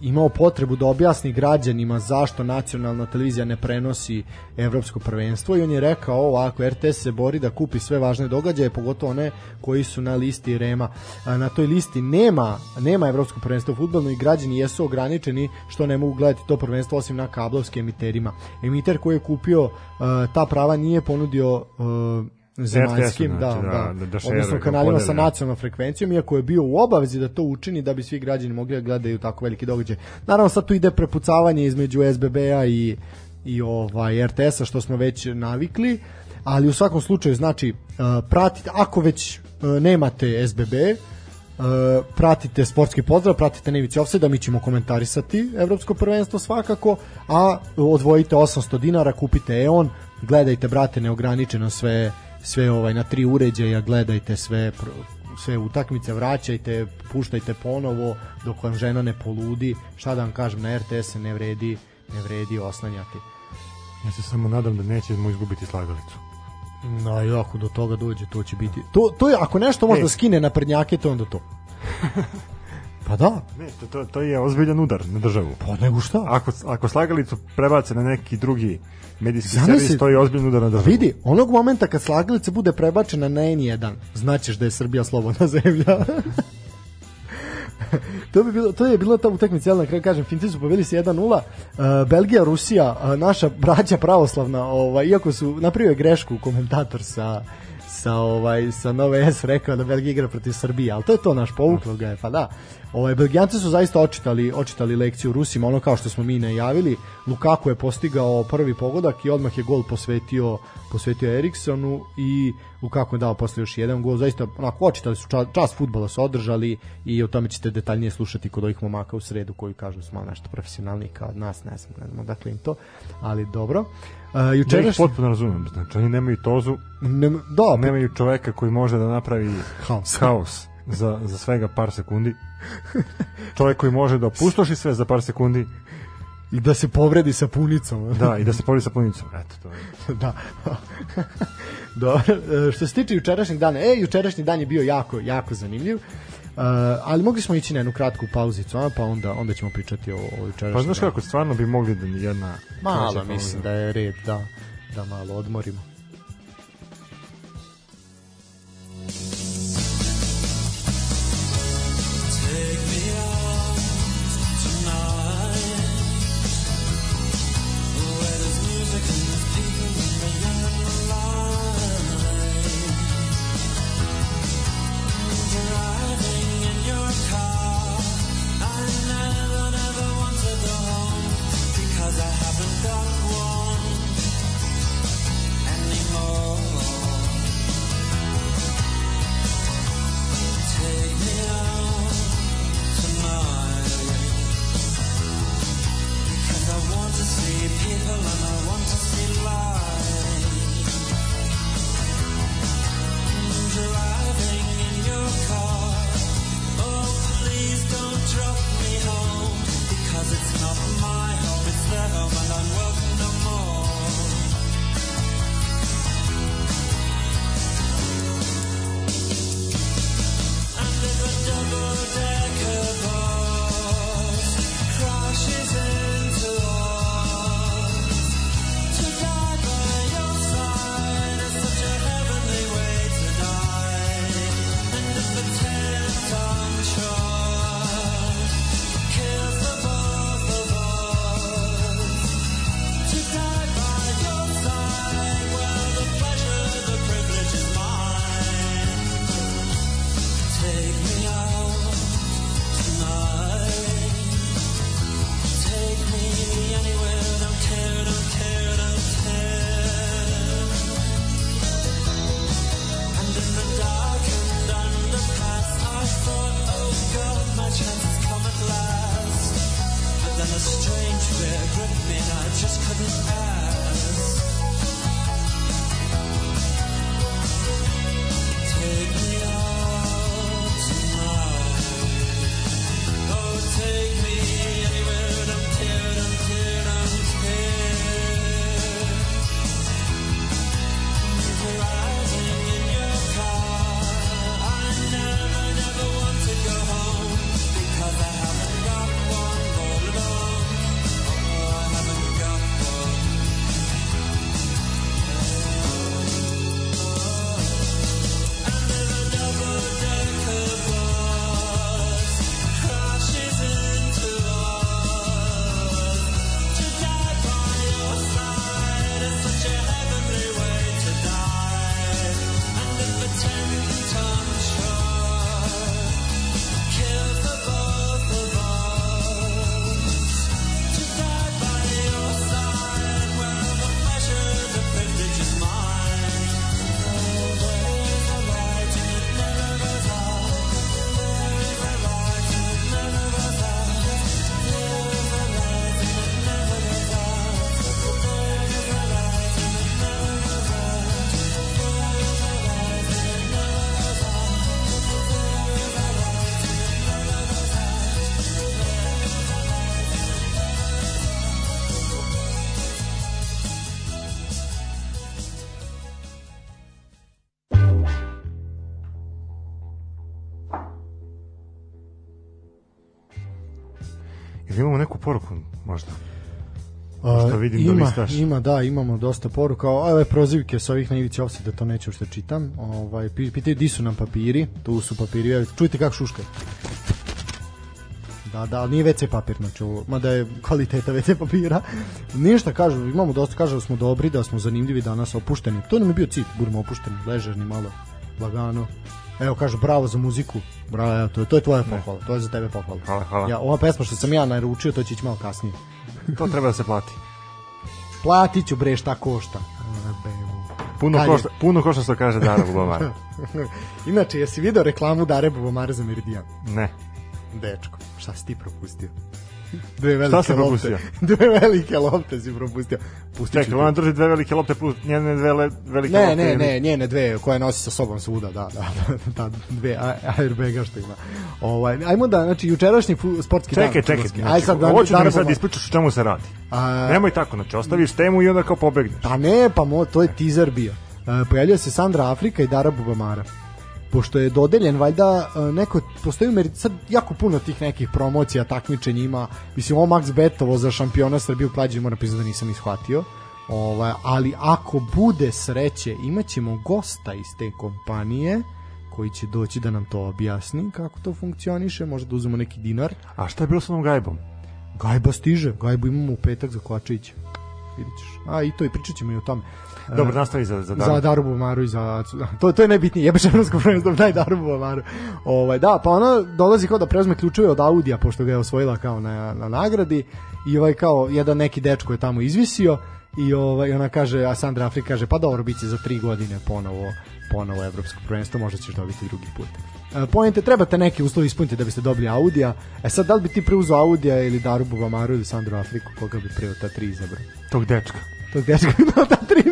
imao potrebu da objasni građanima zašto nacionalna televizija ne prenosi evropsko prvenstvo i on je rekao ovako, RTS se bori da kupi sve važne događaje, pogotovo one koji su na listi Rema. A, Na toj listi nema nema evropsko prvenstvo fudbalu i građani jesu ograničeni što ne mogu gledati to prvenstvo osim na kablovskim emiterima. Emiter koji je kupio uh, ta prava nije ponudio uh, zemaljskim, da, znači, da, da, da, da šeruje, odnosno da kanalima sa nacionalnom frekvencijom, iako je bio u obavezi da to učini da bi svi građani mogli da gledaju tako veliki događaj. Naravno sad tu ide prepucavanje između SBB-a i, i ovaj RTS-a što smo već navikli, ali u svakom slučaju znači uh, pratite, ako već uh, nemate SBB, Uh, pratite sportski pozdrav, pratite Nevici Offside, mi ćemo komentarisati evropsko prvenstvo svakako, a odvojite 800 dinara, kupite EON, gledajte brate neograničeno sve sve ovaj na tri uređaja, gledajte sve sve utakmice, vraćajte, puštajte ponovo dok vam žena ne poludi. Šta da vam kažem, na RTS ne vredi ne vredi oslanjati. Ja se samo nadam da nećemo izgubiti slagalicu. No, i ako do toga dođe, to će biti... To, to je, ako nešto može Ej. da skine na prednjake, to onda to. pa da, Ne, to, to, to je ozbiljan udar na državu. pa nego šta? Ako, ako slagalicu prebace na neki drugi medijski Zamisli- servis, to je ozbiljan udar na državu. Vidi, onog momenta kad slagalica bude prebačena na N1, znaćeš da je Srbija slobodna zemlja. to bi bilo to je bilo ta utakmica jel na kraju kažem Finci su pobedili se 1:0 uh, Belgija Rusija uh, naša braća pravoslavna ovaj iako su napravio grešku komentator sa sa ovaj sa Nove S rekao da Belgija igra protiv Srbije, al to je to naš povuklo ga je, pa da. Ovaj Belgijanci su zaista očitali očitali lekciju Rusima, ono kao što smo mi najavili. Lukaku je postigao prvi pogodak i odmah je gol posvetio posvetio Eriksonu i Lukaku je dao posle još jedan gol. Zaista onako očitali su čas, čas fudbala su održali i o tome ćete detaljnije slušati kod ovih momaka u sredu koji kažu su malo nešto profesionalniji kao od nas, ne znam, ne znam odakle im to, ali dobro. Uh, Ja ih potpuno razumem. Znači, oni nemaju tozu, ne, da, nemaju čoveka koji može da napravi Haos. haos za, za svega par sekundi. Čovek koji može da opustoši sve za par sekundi, i da se povredi sa punicom. da, i da se povedi sa punicom. Eto, to je. da. Dobro, e, što se tiče jučerašnjeg dana, e, jučerašnji dan je bio jako, jako zanimljiv. Uh, ali mogli smo ići na jednu kratku pauzicu, a, pa onda onda ćemo pričati o, o jučerašnjem. Pa znaš kako, stvarno bi mogli da jedna... Kraća mislim da je red, da, da malo odmorimo. Vidim da ima, listaš. ima, da, imamo dosta poruka. Ove prozivke sa ovih na ivici da to neću što čitam. Ovaj, pi- pitaju di su nam papiri. Tu su papiri. Čujte kako šuška. Da, da, ali nije WC papir, znači ovo, mada je kvaliteta WC papira. Ništa, kažu, imamo dosta, kažu da smo dobri, da smo zanimljivi danas, opušteni. To nam je bio cilj, budemo opušteni, ležerni malo, lagano. Evo, kažu, bravo za muziku. Bravo, evo, to, je- to je tvoja pohvala, to je za tebe pohvala. Hvala, hvala. Ja, ova pesma što sam ja naručio, to će ići malo kasnije. To treba da se plati. Platit ću bre šta košta. Puno košta, puno košta što kaže Dara Bubamara. Inače, jesi video reklamu Dare Bubamare za Meridian? Ne. Dečko, šta si ti propustio? Dve velike Šta lopte. propustio? Dve velike lopte si propustio. Pustit Čekaj, ona drži dve velike lopte plus njene dve le, velike Ne, lopte. ne, ili- ne, njene dve koje nosi sa sobom svuda, da, da, da, da dve a- airbega što ima. Ovaj, ajmo da, znači, jučerašnji fu, sportski dan. Čekaj, čekaj, znači, Aj sad, da, hoću da mi sad ispričaš o čemu se radi. A- Nemoj tako, znači ostaviš temu i onda kao pobegneš. Pa ne, pa mo, to je teaser bio. E, pojavljuje se Sandra Afrika i Dara Bubamara. Pošto je dodeljen, valjda, e, neko, postoji Meri- sad jako puno tih nekih promocija, takmičenja ima, mislim, ovo Max Betovo za šampiona Srbije u klađenju, moram priznati da nisam ishvatio, ovaj, ali ako bude sreće, imaćemo gosta iz te kompanije, koji će doći da nam to objasni kako to funkcioniše, možda da uzmemo neki dinar. A šta je bilo sa onom gajbom? Gajba stiže, Gajbu imamo u petak za Kovačića. Vidjet ćeš. A i to i pričat ćemo i o tome. E, Dobro, nastavi za, za za Daru. Darubu Maru i za to to je najbitnije jebeš evropsko prvenstvo daj Darubu Maru ovaj da pa ona dolazi kao da preuzme ključeve od Audija pošto ga je osvojila kao na, na nagradi i ovaj kao jedan neki dečko je tamo izvisio i ovaj ona kaže a Sandra Afrik kaže pa dobro biće za tri godine ponovo ponovo evropsko prvenstvo možda ćeš dobiti drugi put E, Poente, trebate neke uslovi ispuniti da biste dobili Audija. E sad, da li bi ti preuzeo Audija ili Darubu Vamaru ili Sandru Afriku, koga bi preo ta tri izabrao? Tog dečka. tog dečka na ta tri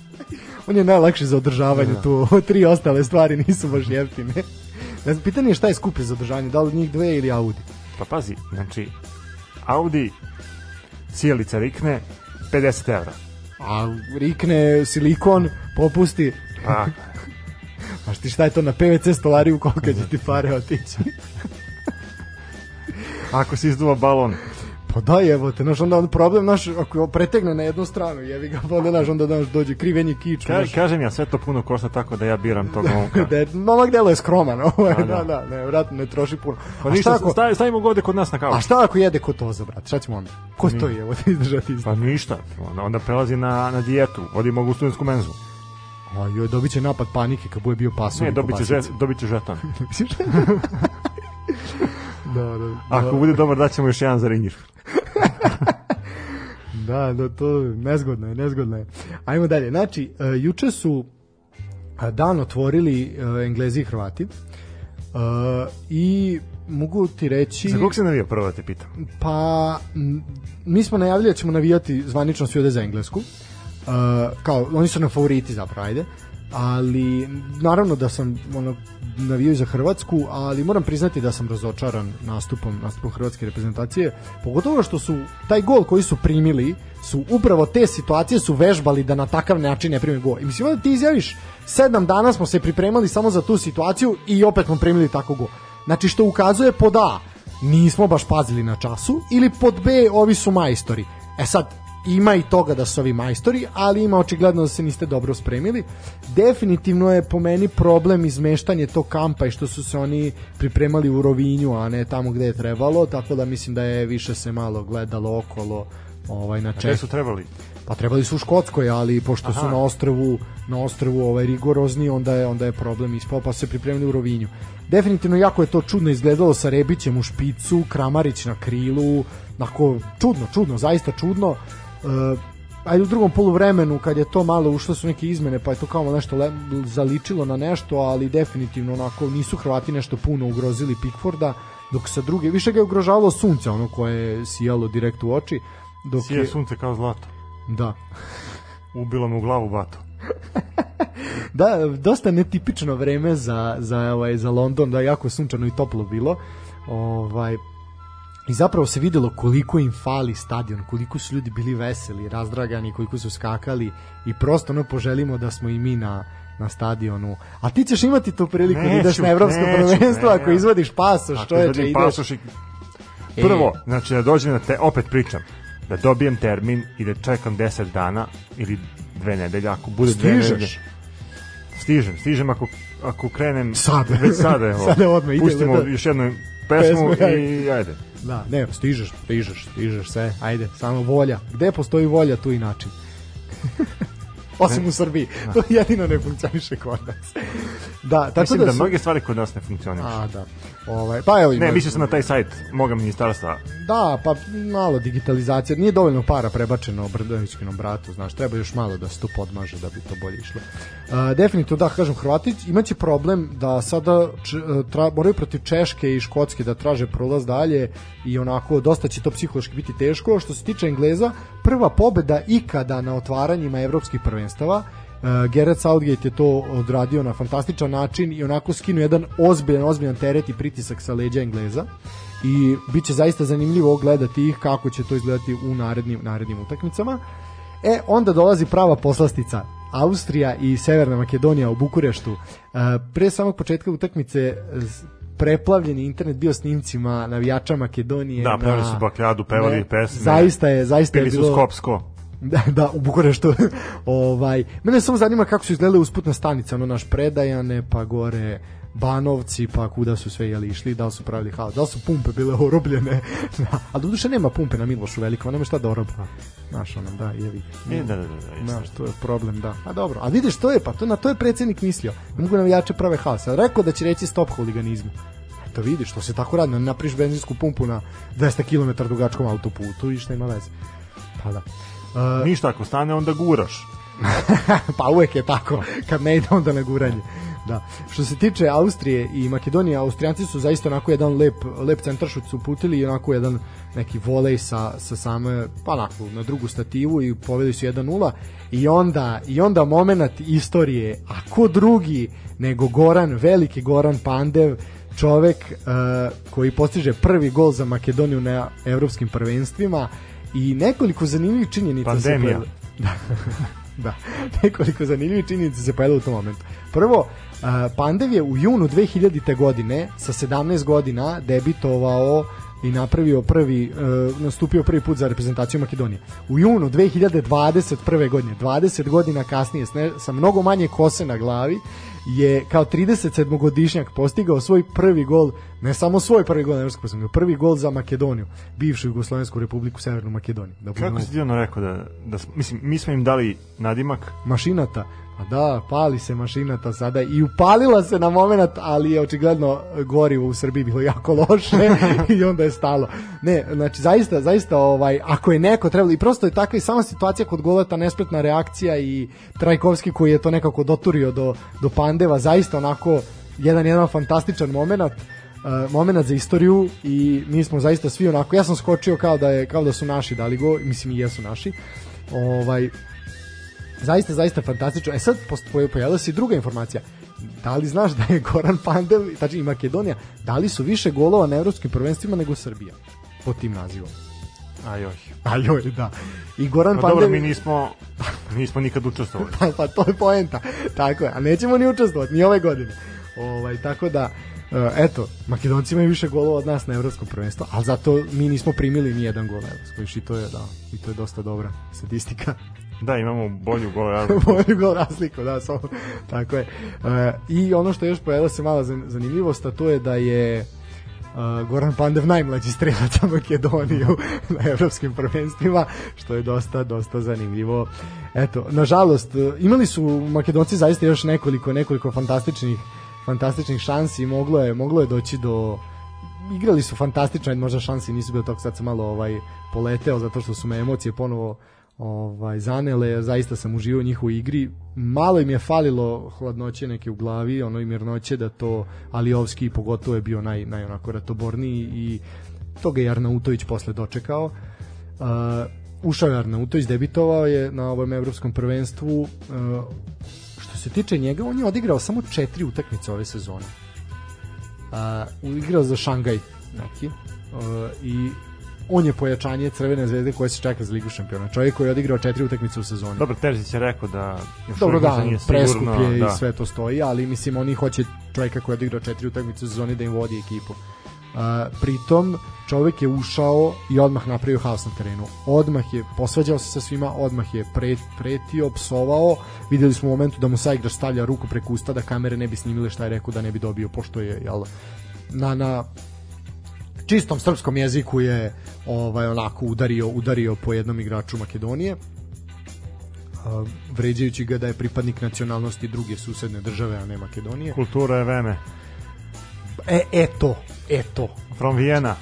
On je najlakši za održavanje tu. Ovo tri ostale stvari nisu baš jeftine. Ne znam, pitanje je šta je skuplje za održavanje, da li od njih dve ili Audi? Pa pazi, znači, Audi sjelica rikne 50 evra. A rikne silikon, popusti. A, A ti šta je to na PVC stolariju, koliko će ti pare otići? ako se izduva balon, Pa da evo te, znaš, onda on problem, naš, ako pretegne na jednu stranu, jevi ga, pa onda, znaš, onda znaš, dođe krivenje kič, Ka, kažem ja, sve to puno košta tako da ja biram tog momka. da je, momak delo je skroman, ovaj, A, da, da. da, ne, vratno ne troši puno. Pa A ništa, šta ako- stavi, stavimo ga ovde kod nas na kavu. A šta ako jede kotoza, brate? Šta ćemo onda? Ko to je? Evo ti izdržati isto. Pa ništa, onda, onda prelazi na, na dijetu, odimo u studentsku menzu. A joj, dobit će napad panike kad bude bio pasom. Ne, dobit će, žet, dobit će žeton. da, da, Ako bude dobar, daćemo još jedan za rinjir. da, da, to nezgodno je, nezgodno je. Ajmo dalje. Znači, uh, juče su a, dan otvorili uh, Englezi i Hrvati. Uh, I mogu ti reći... Za kog se navio prvo da te pitam? Pa, mi smo najavili da ćemo navijati zvanično svi ode za Englesku. Uh, kao, oni su na favoriti zapravo, ajde. Ali, naravno da sam ono, navio i za Hrvatsku, ali moram priznati da sam razočaran nastupom, nastupom hrvatske reprezentacije, pogotovo što su taj gol koji su primili, su upravo te situacije su vežbali da na takav način ne prime gol. I mislim da ti izjaviš, sedam dana smo se pripremali samo za tu situaciju i opet smo primili tako gol. Znači što ukazuje pod A, nismo baš pazili na času, ili pod B, ovi su majstori. E sad, ima i toga da su ovi majstori, ali ima očigledno da se niste dobro spremili. Definitivno je po meni problem izmeštanje tog kampa i što su se oni pripremali u Rovinju, a ne tamo gde je trebalo, tako da mislim da je više se malo gledalo okolo ovaj na Gde ček. su trebali? Pa trebali su u Škotskoj, ali pošto su Aha. na ostrvu na ostrvu ovaj rigorozni, onda je onda je problem ispao, pa su se pripremili u Rovinju. Definitivno jako je to čudno izgledalo sa Rebićem u špicu, Kramarić na krilu, onako čudno, čudno, zaista čudno. Uh, ajde u drugom poluvremenu kad je to malo ušlo su neke izmene pa je to kao nešto le, zaličilo na nešto ali definitivno onako nisu Hrvati nešto puno ugrozili Pickforda dok sa druge više ga je ugrožavalo sunce ono koje je sijalo direkt u oči dok Sije je, sunce kao zlato. da Ubilo me u glavu bato. Da, dosta netipično vreme za, za, ovaj, za London, da je jako sunčano i toplo bilo. Ovaj, I zapravo se videlo koliko im fali stadion, koliko su ljudi bili veseli, razdragani, koliko su skakali i prosto ono poželimo da smo i mi na, na stadionu. A ti ćeš imati tu priliku da ideš Neću, na evropsko neću, prvenstvo ne, ako ja. izvadiš pasoš, Ako čoveče, izvadim ideš. pasoš i... Prvo, znači da dođem na te, opet pričam, da dobijem termin i da čekam 10 dana ili dve nedelje, ako bude dve Stižeš? nedelje. Stižem, stižem ako, ako krenem Sada. već sada, evo. Sada odmah ide, Pustimo da. još jednu pesmu, Pesmu, i ajde. Da, ne, stižeš, stižeš, stižeš sve, ajde, samo volja. Gde postoji volja, tu i način. Osim u Srbiji. To jedino ne funkcioniše kod nas. Da, tako Mislim da, da, su... mnoge stvari kod nas ne funkcionišu. A, da. Ovaj, pa evo ima... Ne, mislio sam na taj sajt moga ministarstva. Da, pa malo digitalizacija. Nije dovoljno para prebačeno Brdovićkinom bratu, znaš, treba još malo da se to podmaže da bi to bolje išlo. Uh, definitivno da, kažem, Hrvati imaće problem da sada č, tra, moraju protiv Češke i Škotske da traže prolaz dalje i onako dosta će to psihološki biti teško. Što se tiče Engleza, prva pobeda ikada na otvaranjima evropskih prvenstava Uh, Gareth Southgate je to odradio na fantastičan način i onako skinu jedan ozbiljan, ozbiljan teret i pritisak sa leđa Engleza i bit će zaista zanimljivo gledati ih kako će to izgledati u narednim, narednim utakmicama. E, onda dolazi prava poslastica. Austrija i Severna Makedonija u Bukureštu. Uh, pre samog početka utakmice preplavljeni internet bio snimcima navijača Makedonije. Da, pevali na- su bakljadu, pevali ne, pesme. Zaista je, zaista je Pili su bilo... skopsko. Da, da, u Bukureštu. ovaj, mene samo zanima kako su izgledale usputne stanice, ono naš predajane, pa gore Banovci, pa kuda su sve jeli išli, da li su pravili haos, da li su pumpe bile orobljene, da, a doduše nema pumpe na Milošu Velikom, nema šta da oroba. Znaš, ono, da, jevi. E, da, da, da. da. Znaš, to je problem, da. A dobro, a vidiš, to je, pa to, na to je predsjednik mislio. Ne mogu navijače prave haos. A rekao da će reći stop huliganizmu. Eto vidiš, to se tako radi, napriš benzinsku pumpu na 200 km dugačkom autoputu i šta ima veze. Pa da. Uh, Ništa, ako stane, onda guraš. pa uvek je tako, kad ne ide onda na guranje. Da. Što se tiče Austrije i Makedonije, Austrijanci su zaista onako jedan lep, lep centaršut su uputili i onako jedan neki volej sa, sa same, pa onako, na drugu stativu i povedali su 1-0 i onda, i onda moment istorije, a ko drugi nego Goran, veliki Goran Pandev, čovek uh, koji postiže prvi gol za Makedoniju na evropskim prvenstvima i nekoliko zanimljivih činjenica se Pandemija. pojavile- Da. da, nekoliko zanimljivih činjenica se pojavilo u tom momentu. Prvo, uh, Pandev je u junu 2000. godine sa 17 godina debitovao i napravio prvi, uh, nastupio prvi put za reprezentaciju Makedonije. U junu 2021. godine, 20 godina kasnije, sa mnogo manje kose na glavi, je kao 37-godišnjak postigao svoj prvi gol, ne samo svoj prvi gol na evropskom prvenstvu, prvi gol za Makedoniju, bivšu Jugoslovensku republiku Severnu Makedoniju. Da budemo- Kako si ti ono rekao da, da, mislim, mi smo im dali nadimak, mašinata. Pa da, pali se mašinata sada i upalila se na moment, ali je očigledno gorivo u Srbiji bilo jako loše i onda je stalo. Ne, znači zaista, zaista ovaj, ako je neko trebalo, i prosto je takva i sama situacija kod goleta, nespretna reakcija i Trajkovski koji je to nekako doturio do, do Pandeva, zaista onako jedan jedan fantastičan moment uh, moment za istoriju i mi smo zaista svi onako ja sam skočio kao da je kao da su naši dali go mislim i jesu naši ovaj zaista, zaista fantastično. E sad pojavila se i druga informacija. Da li znaš da je Goran Pandev, znači i Makedonija, da li su više golova na evropskim prvenstvima nego Srbija pod tim nazivom? ajoj. A joj, da. I Goran Pa Pandev... dobro, mi nismo, nismo nikad učestvovali. pa, pa to je poenta. Tako je, a nećemo ni učestvovati, ni ove godine. Ovaj, tako da, e, eto, Makedonci imaju više golova od nas na evropskom prvenstvu, ali zato mi nismo primili ni jedan gol na evropskom, i to je, da, i to je dosta dobra statistika. Da, imamo bolju gol razliku. bolju gol razliku, da, samo, tako je. E, I ono što je još pojavila se mala zan- zanimljivost, a to je da je e, Goran Pandev najmlađi strelac Makedoniju na evropskim prvenstvima, što je dosta, dosta zanimljivo. Eto, nažalost, e, imali su Makedonci zaista još nekoliko, nekoliko fantastičnih fantastičnih šansi i moglo je, moglo je doći do igrali su fantastično, možda šansi nisu bile tog sad sam malo ovaj poleteo zato što su me emocije ponovo ovaj zanele, zaista sam uživao u njihovoj igri. Malo im je falilo hladnoće neke u glavi, ono i mirnoće da to Alijovski pogotovo je bio naj naj onako ratoborniji i to ga je Arnautović posle dočekao. Uh, ušao je Arnautović, debitovao je na ovom evropskom prvenstvu. Uh, što se tiče njega, on je odigrao samo četiri utakmice ove sezone. Uh, igrao za Šangaj neki uh, i on je pojačanje Crvene zvezde koje se čeka za Ligu šampiona. Čovjek koji je odigrao četiri utakmice u sezoni. Dobro, Terzić je rekao da još Dobro da, nije preskup sigurno, je da. i sve to stoji, ali mislim oni hoće čovjeka koji je odigrao četiri utakmice u sezoni da im vodi ekipu. pritom čovek je ušao i odmah napravio haos na terenu. Odmah je posvađao se sa svima, odmah je pre, pretio, psovao. Videli smo u momentu da mu saigrač stavlja ruku preko usta da kamere ne bi snimile šta je rekao da ne bi dobio, pošto je jel, na, na čistom srpskom jeziku je ovaj onako udario udario po jednom igraču Makedonije vređajući ga da je pripadnik nacionalnosti druge susedne države, a ne Makedonije. Kultura je veme. E, eto, eto. From Vienna.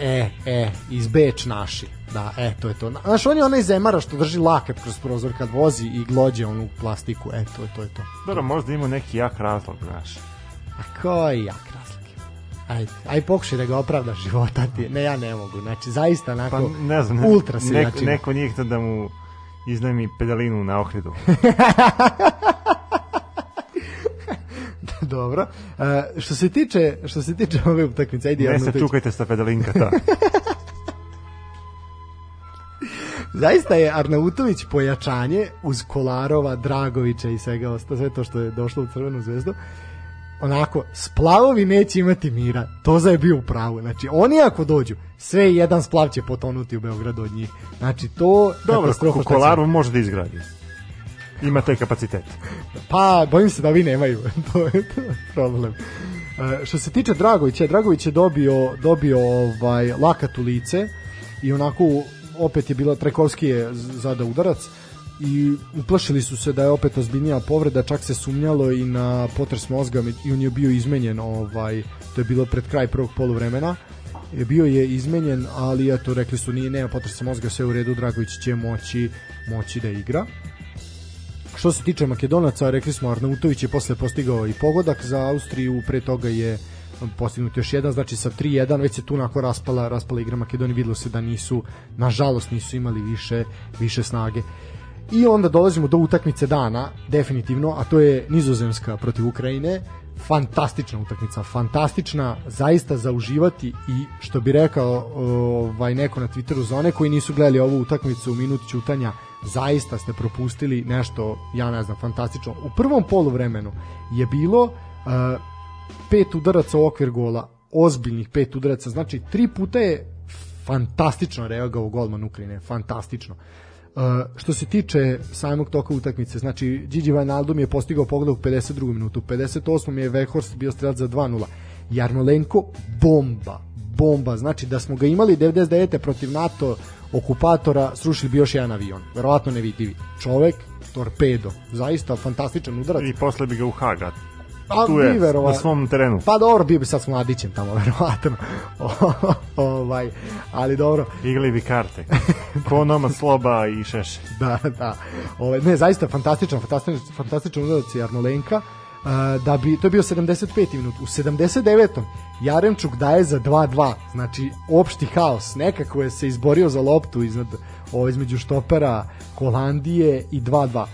E, e, iz Beč naši. Da, e, to je to. Znaš, on je onaj zemara što drži lakat kroz prozor kad vozi i glođe onu plastiku. E, to je to. Je to. Dobro, možda ima neki jak razlog, znaš. A koji jak? Ajde, aj pokušaj da ga opravda života ti. Ne, ja ne mogu. Znači, zaista onako pa, ne znam, ultra se neko, neko njih da mu iznajmi pedalinu na Ohridu. Dobro. Uh, što se tiče što se tiče ove utakmice, ajde Ne se čukajte sa pedalinka ta. Zaista je Arnautović pojačanje uz Kolarova, Dragovića i svega ostalo, sve to što je došlo u Crvenu zvezdu onako, splavovi neće imati mira. Toza je bio u pravu. Znači, oni ako dođu, sve jedan splav će potonuti u Beogradu od njih. Znači, to... Dobro, Kolaru može da izgradi. Ima taj kapacitet. Pa, bojim se da vi nemaju. to je to problem. E, što se tiče Dragovića, Dragović je dobio, dobio ovaj, lakat u lice i onako opet je bilo Trekovski je zada udarac i uplašili su se da je opet ozbiljnija povreda, čak se sumnjalo i na potres mozga i on je bio izmenjen, ovaj, to je bilo pred kraj prvog poluvremena je bio je izmenjen, ali eto rekli su nije nema potresa mozga, sve u redu, Dragović će moći moći da igra. Što se tiče Makedonaca, rekli smo Arnautović je posle postigao i pogodak za Austriju, pre toga je postignut još jedan, znači sa 3-1 već se tu nako raspala, raspala igra Makedonije, videlo se da nisu, nažalost nisu imali više, više snage. I onda dolazimo do utakmice dana, definitivno, a to je Nizozemska protiv Ukrajine. Fantastična utakmica, fantastična, zaista za uživati i što bi rekao ovaj neko na Twitteru za one koji nisu gledali ovu utakmicu u minut ćutanja, zaista ste propustili nešto, ja ne znam, fantastično. U prvom poluvremenu je bilo uh, pet udaraca u okvir gola, ozbiljnih pet udaraca, znači tri puta je fantastično reagovao golman Ukrajine, fantastično. Uh, što se tiče samog toka utakmice, znači Gigi Wijnaldum je postigao pogled u 52. minutu, u 58. je Weghorst bio strelac za 2-0. Jarmolenko bomba, bomba, znači da smo ga imali 99. protiv NATO okupatora, srušili bi još jedan avion, verovatno nevidljivi. Čovek, torpedo, zaista fantastičan udarac. I posle bi ga u Hagat A, tu je, na svom terenu. Pa dobro, bio bi sad s mladićem tamo, verovatno. ovaj, ali dobro. Igli bi karte. Konoma, Sloba i Šeše. da, da. Ovaj, ne, zaista fantastičan, fantastičan, fantastičan udarac je Arnolenka. Uh, da bi, to je bio 75. minut. U 79. Jaremčuk daje za 2-2. Znači, opšti haos. Nekako je se izborio za loptu iznad, ovo, između štopera Holandije i 2-2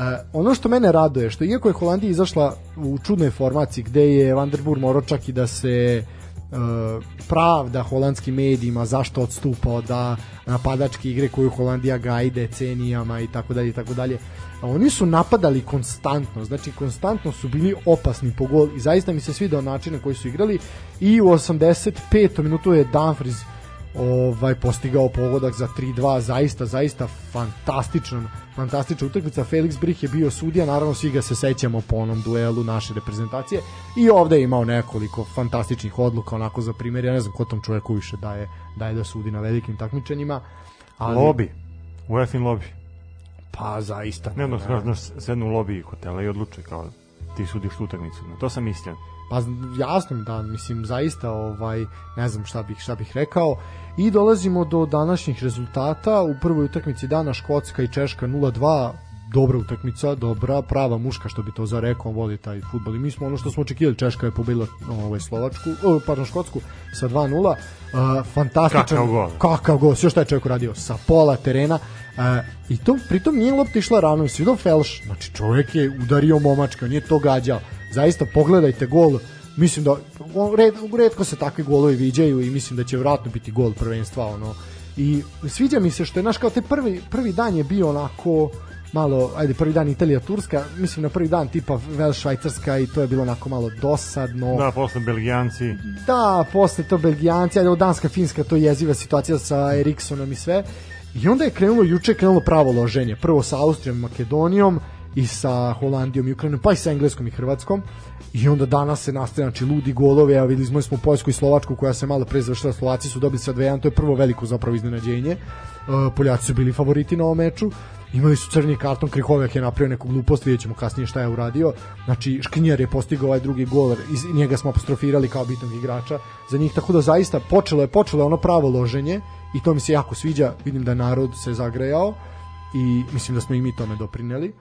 Uh, ono što mene raduje, što iako je Holandija izašla u čudnoj formaciji gde je Van der Boer morao čak i da se uh, pravda holandskim medijima zašto odstupao da napadačke igre koju Holandija gaji decenijama i tako dalje i tako dalje oni su napadali konstantno znači konstantno su bili opasni po gol i zaista mi se svidao način na koji su igrali i u 85. minutu je Dumfries ovaj postigao pogodak za 3-2 zaista zaista fantastičan fantastična utakmica. Felix Brih je bio sudija naravno svi ga se sećamo po onom duelu naše reprezentacije i ovde je imao nekoliko fantastičnih odluka onako za primjer ja ne znam ko tom čoveku više daje daje da sudi na velikim takmičenjima ali lobi UEFIN lobi pa zaista. Ne, no, no, sednu u hotela i odlučuje kao ti sudiš utakmicu. To sam mislio Pa jasno da, mislim, zaista ovaj, ne znam šta bih, šta bih rekao. I dolazimo do današnjih rezultata. U prvoj utakmici dana Škotska i Češka 0-2, dobra utakmica, dobra, prava muška što bi to za rekao, voli taj fudbal i mi smo ono što smo očekivali, Češka je pobedila ovaj Slovačku, oh, pardon Škotsku sa 2:0. Uh, fantastičan kakav gol. Kakav gol, sve što je čovjek uradio sa pola terena. Uh, I to pritom nije lopta išla rano, si vidio Felš, znači čovjek je udario momačka, nije to gađao zaista pogledajte gol mislim da red, redko se takvi golovi viđaju i mislim da će vratno biti gol prvenstva ono i sviđa mi se što je naš kao te prvi, prvi dan je bio onako malo, ajde, prvi dan Italija, Turska, mislim na prvi dan tipa Vel Švajcarska i to je bilo onako malo dosadno. Da, posle Belgijanci. Da, posle to Belgijanci, ajde, Danska, Finska, to je jeziva situacija sa Eriksonom i sve. I onda je krenulo, juče je krenulo pravo loženje. Prvo sa Austrijom i Makedonijom i sa Holandijom i Ukrajinom, pa i sa Engleskom i Hrvatskom. I onda danas se nastaje, znači ludi golovi, a videli smo Poljsku i Slovačku koja se malo pre završila, Slovaci su dobili sa 2 to je prvo veliko zapravo iznenađenje. Uh, Poljaci su bili favoriti na ovom meču imali su crni karton, Krihovek je napravio neku glupost, vidjet ćemo kasnije šta je uradio. Znači, Škrinjar je postigao ovaj drugi gol, iz njega smo apostrofirali kao bitnog igrača za njih, tako da zaista počelo je, počelo je ono pravo loženje i to mi se jako sviđa, vidim da narod se zagrejao i mislim da smo i mi tome doprineli.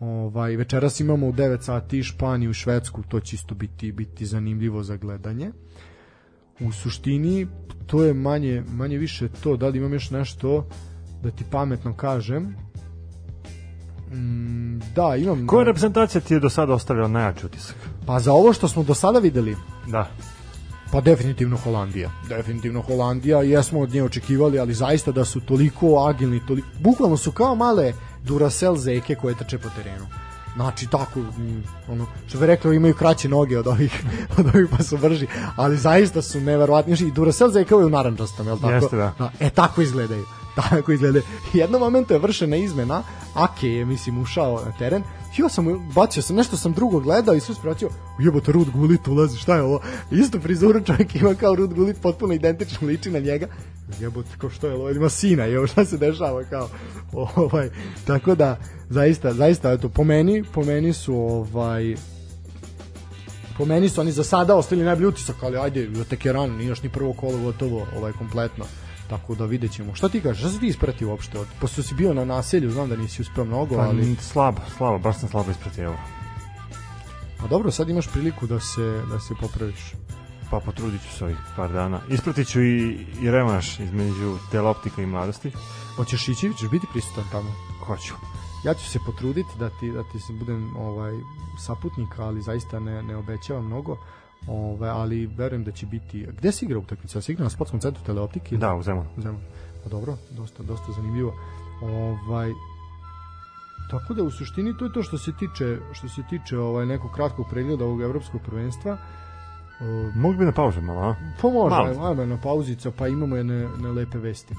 Ovaj večeras imamo u 9 sati Španiju i Švedsku, to će isto biti biti zanimljivo za gledanje. U suštini to je manje manje više to, da li imam još nešto da ti pametno kažem. Mm, da, imam. Koja reprezentacija ti je do sada ostavila najjači utisak? Pa za ovo što smo do sada videli, da. Pa definitivno Holandija. Definitivno Holandija, jesmo od nje očekivali, ali zaista da su toliko agilni, toliko... bukvalno su kao male Duracell zeke koje trče po terenu. Znači tako, mm, ono, što bi rekli, imaju kraće noge od ovih, od ovih pa su brži, ali zaista su neverovatni. I Duracell zeke u narančastom, je li tako? Jeste, da. da. E, tako izgledaju tako izgleda. Jednom momentu je vršena izmena, Ake je, mislim, ušao na teren, ja sam, bacio sam, nešto sam drugo gledao i sve spratio, jebote, Rud Gulit ulazi, šta je ovo? Istu frizuru čovjek ima kao Rud Gulit, potpuno identično liči na njega. Jebote, kao što je ovo, ima sina, evo šta se dešava, kao, ovaj, tako da, zaista, zaista, eto, po meni, po meni su, ovaj, po meni su oni za sada ostali najbolji utisak, ali ajde, tek je rano, nije još ni prvo kolo gotovo, ovaj, kompletno. Tako da vidjet ćemo. Šta ti kažeš? Šta si ti ispratio uopšte? Pošto si bio na naselju, znam da nisi uspeo mnogo, pa, ali... Slabo, slabo, baš sam slabo ispratio. A dobro, sad imaš priliku da se, da se popraviš. Pa potrudit ću se ovih par dana. Ispratit ću i, i revanš između teloptika i mladosti. Hoćeš ići, ćeš biti prisutan tamo? Hoću. Ja ću se potruditi da ti, da ti se budem ovaj, saputnik, ali zaista ne, ne obećavam mnogo. Ove, ali verujem da će biti... Gde se igra utakmica? Se igra na sportskom centru teleoptike? Da, u Zemunu. U Zemunu. Pa dobro, dosta, dosta zanimljivo. Ovaj, tako da u suštini to je to što se tiče što se tiče ovaj nekog kratkog pregleda ovog evropskog prvenstva. Uh, Mogu bi na pauzu malo, a? Pa može, ajmo na pauzica, pa imamo jedne, ne lepe vesti.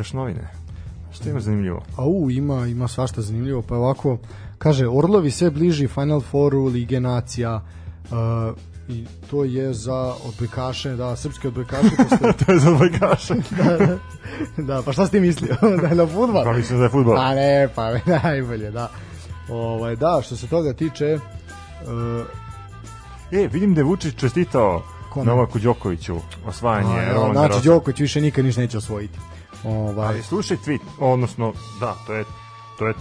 Listaš novine. Što ima zanimljivo? A u, ima, ima svašta zanimljivo, pa ovako, kaže, Orlovi sve bliži Final Fouru Lige Nacija, uh, i to je za odbojkaše, da, srpski odbojkaši posle... to je za odbojkaše. da, da, da, pa šta si ti mislio? da je na futbol? Pa mislim da je futbol. Pa ne, pa najbolje, da. Ovaj, da, što se toga tiče... Uh, e, vidim da je Vučić čestitao Kome? Novaku Đokoviću osvajanje A, ja, Znači, Đoković više nikad ništa neće osvojiti. Ovaj. Ali slušaj tweet, odnosno, da, to je, to je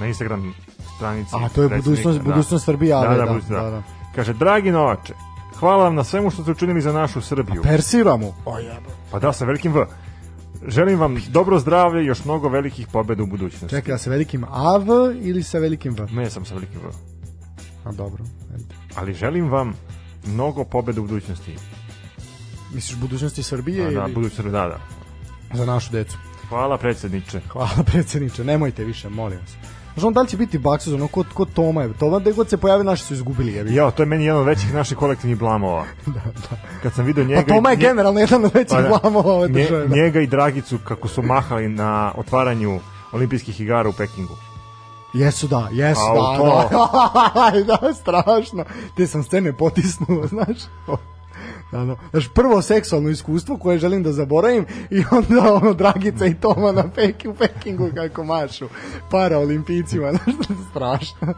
na Instagram stranici. A, to je budućnost, da. budućnost Srbije, da, da, da, da, da. Kaže, dragi Novače, hvala vam na svemu što ste učinili za našu Srbiju. A persiramu. O, jeba. Pa da, sa velikim V. Želim vam dobro zdravlje i još mnogo velikih pobeda u budućnosti. Čekaj, sa velikim AV ili sa velikim V? Ne, sam sa velikim V. A dobro. Ali želim vam mnogo pobeda u budućnosti. Misliš budućnosti Srbije? A, da, ili... budućnosti, da, da. Za našu decu. Hvala predsjedniče. Hvala predsjedniče, nemojte više, molim vas. Znaš on da li će biti baksuz, ono kod, kod Toma je. Toma gde god se pojavi naši su izgubili. Je. Ja, to je meni jedan od većih naših kolektivnih blamova. da, da. Kad sam video njega... Pa Toma je generalno jedan od većih pa, da, blamova ove države. Da. Njega i Dragicu kako su mahali na otvaranju olimpijskih igara u Pekingu. Jesu da, jesu A, da, to. da, da, strašno. Te sam scene potisnuo, znaš. Da, no. Znaš, prvo seksualno iskustvo koje želim da zaboravim i onda ono Dragica i Toma na Peki, u Pekingu kako mašu para olimpijcima, znaš, strašno.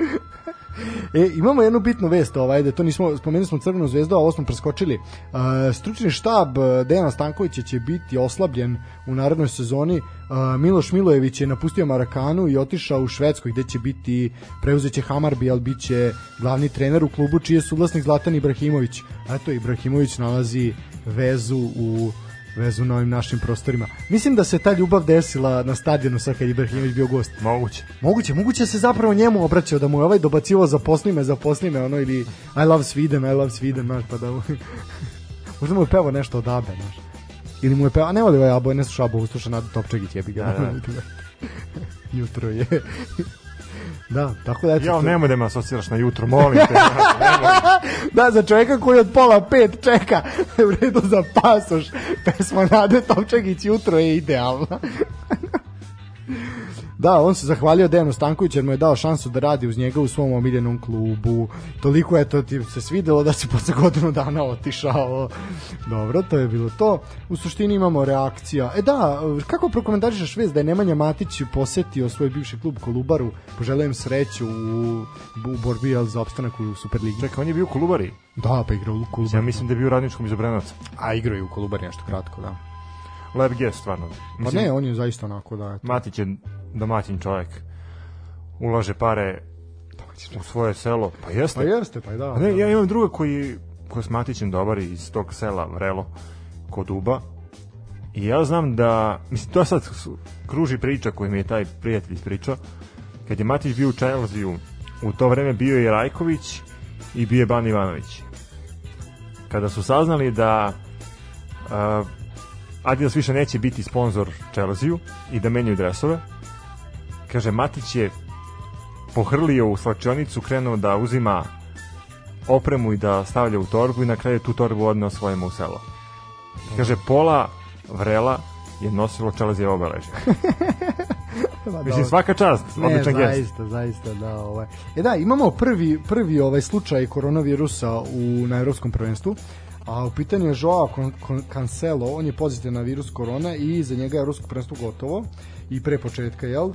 E, imamo jednu bitnu vest, ovaj, da to nismo, spomenuli smo Crvenu zvezdu, a ovo smo preskočili. Uh, stručni štab Dejana Stankovića će biti oslabljen u narednoj sezoni. Uh, Miloš Milojević je napustio Marakanu i otišao u Švedsku gde će biti, preuzeće Hamarbi, ali bit će glavni trener u klubu čiji je suvlasnik Zlatan Ibrahimović. Eto, Ibrahimović nalazi vezu u vezu na ovim našim prostorima. Mislim da se ta ljubav desila na stadionu sa kad Ibrahimović bio gost. Moguće. Moguće, moguće da se zapravo njemu obraćao da mu je ovaj dobacivo za poslime, za poslime, ono ili I love Sweden, I love Sweden, znaš, pa da možda mu je pevo nešto od Abe, znaš. Ili mu je pevo, a ne voli ovaj Abo, ne sluša Abo, sluša Nadu Topčegić, jebi ga. Da, da. Jutro je. Da, tako da eto. Ja, nemoj da me asociraš na jutro, molim te. da, za čovjeka koji od pola pet čeka u redu za pasoš, pesma Nade Topčagić jutro je idealna. Da, on se zahvalio Dejanu Stankoviću jer mu je dao šansu da radi uz njega u svom omiljenom klubu. Toliko je to ti se svidelo da se posle godinu dana otišao. Dobro, to je bilo to. U suštini imamo reakcija. E da, kako prokomentarišeš vez da je Nemanja Matić posetio svoj bivši klub Kolubaru, poželujem sreću u, u borbi za opstanak u Superligi. Čekaj, on je bio u Kolubari? Da, pa igrao u Kolubari. Ja mislim da je bio u radničkom iz Obrenovaca. A igrao je u Kolubari nešto kratko, da. Lep gest, stvarno. Mislim, pa ne, on je zaista onako da... Eto. Matić je domaćin čovjek. Ulaže pare u svoje selo. Pa jeste. Pa jeste, pa da. Ne, da. ja imam druga koji, koji s Matićem dobar iz tog sela Vrelo kod Uba. I ja znam da, mislim, to sad kruži priča koju mi je taj prijatelj ispričao. Kad je Matić bio u Chelsea u to vreme bio je Rajković i bio je Ban Ivanović. Kada su saznali da uh, Adidas više neće biti sponsor Chelsea i da menjaju dresove. Kaže, Matić je pohrlio u slačionicu, krenuo da uzima opremu i da stavlja u torbu i na kraju tu torbu odneo svojima u selo. Kaže, pola vrela je nosilo Chelsea obeležje. Mislim, svaka čast, odličan gest. Zaista, zaista, da. Ovaj. E da, imamo prvi, prvi ovaj slučaj koronavirusa u, na evropskom prvenstvu a u pitanju je Joao Cancelo, on je pozitivan na virus korona i za njega je rusko prvenstvo gotovo i pre početka, jel?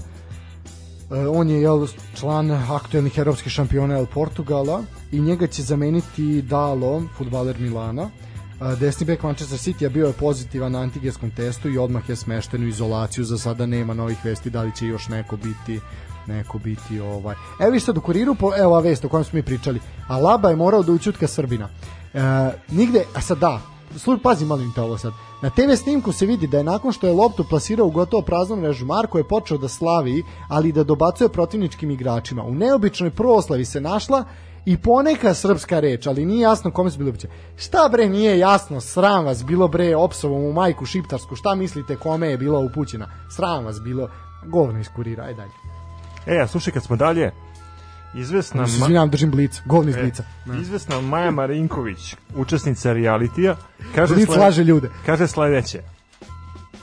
On je jel, član aktuelnih evropskih šampiona El Portugala i njega će zameniti Dalo, futbaler Milana. E, desni bek Manchester City a bio je pozitivan na antigenskom testu i odmah je smešten u izolaciju. Za sada nema novih vesti da li će još neko biti neko biti ovaj. Evo vi sad u kuriru, po, evo ova vest o kojem smo mi pričali. Alaba je morao da učutka Srbina. E, nigde, a sad da, sluj, pazi molim te ovo sad. Na TV snimku se vidi da je nakon što je loptu plasirao u gotovo praznu mrežu, Marko je počeo da slavi, ali da dobacuje protivničkim igračima. U neobičnoj proslavi se našla i poneka srpska reč, ali nije jasno kome su bilo upućene. Šta bre nije jasno, sram vas bilo bre opsovom u majku šiptarsku, šta mislite kome je bila upućena? Sram vas bilo, govno iskurira, aj dalje. E, a slušaj, kad smo dalje, Izvesna Se izvinjam, držim blic, govni iz e, blica. Izvesna Maja Marinković, učesnica realitija, kaže Blic slede, laže ljude. Kaže sledeće.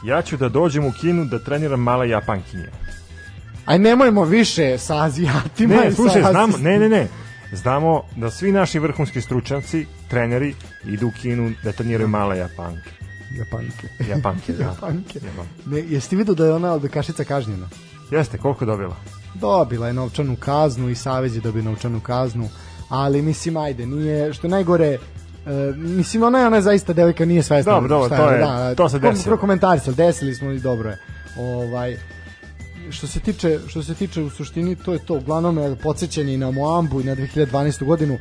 ja ću da dođem u Kinu da treniram male Japankinje. Aj nemojmo više sa Azijatima Ne, slušaj, sa znamo, ne, ne, ne. Znamo da svi naši vrhunski stručnjaci, treneri, idu u Kinu da treniraju male Japanke. Japanke. Japanke, da. Japanke. Japanke. Ne, jesi ti vidio da je ona odbekašica kažnjena? Jeste, koliko je dobila? Dobila je novčanu kaznu i Savez je dobio novčanu kaznu, ali mislim, ajde, nije, što najgore, e, mislim, ona je, ona je zaista devojka, nije svesna. Dobro, dobro, to je- da, to se desilo. Pro komentarisali, desili smo i dobro je. Ovaj, što se tiče što se tiče u suštini to je to. Uglavnom je podsećanje i na Moambu i na 2012. godinu. Uh,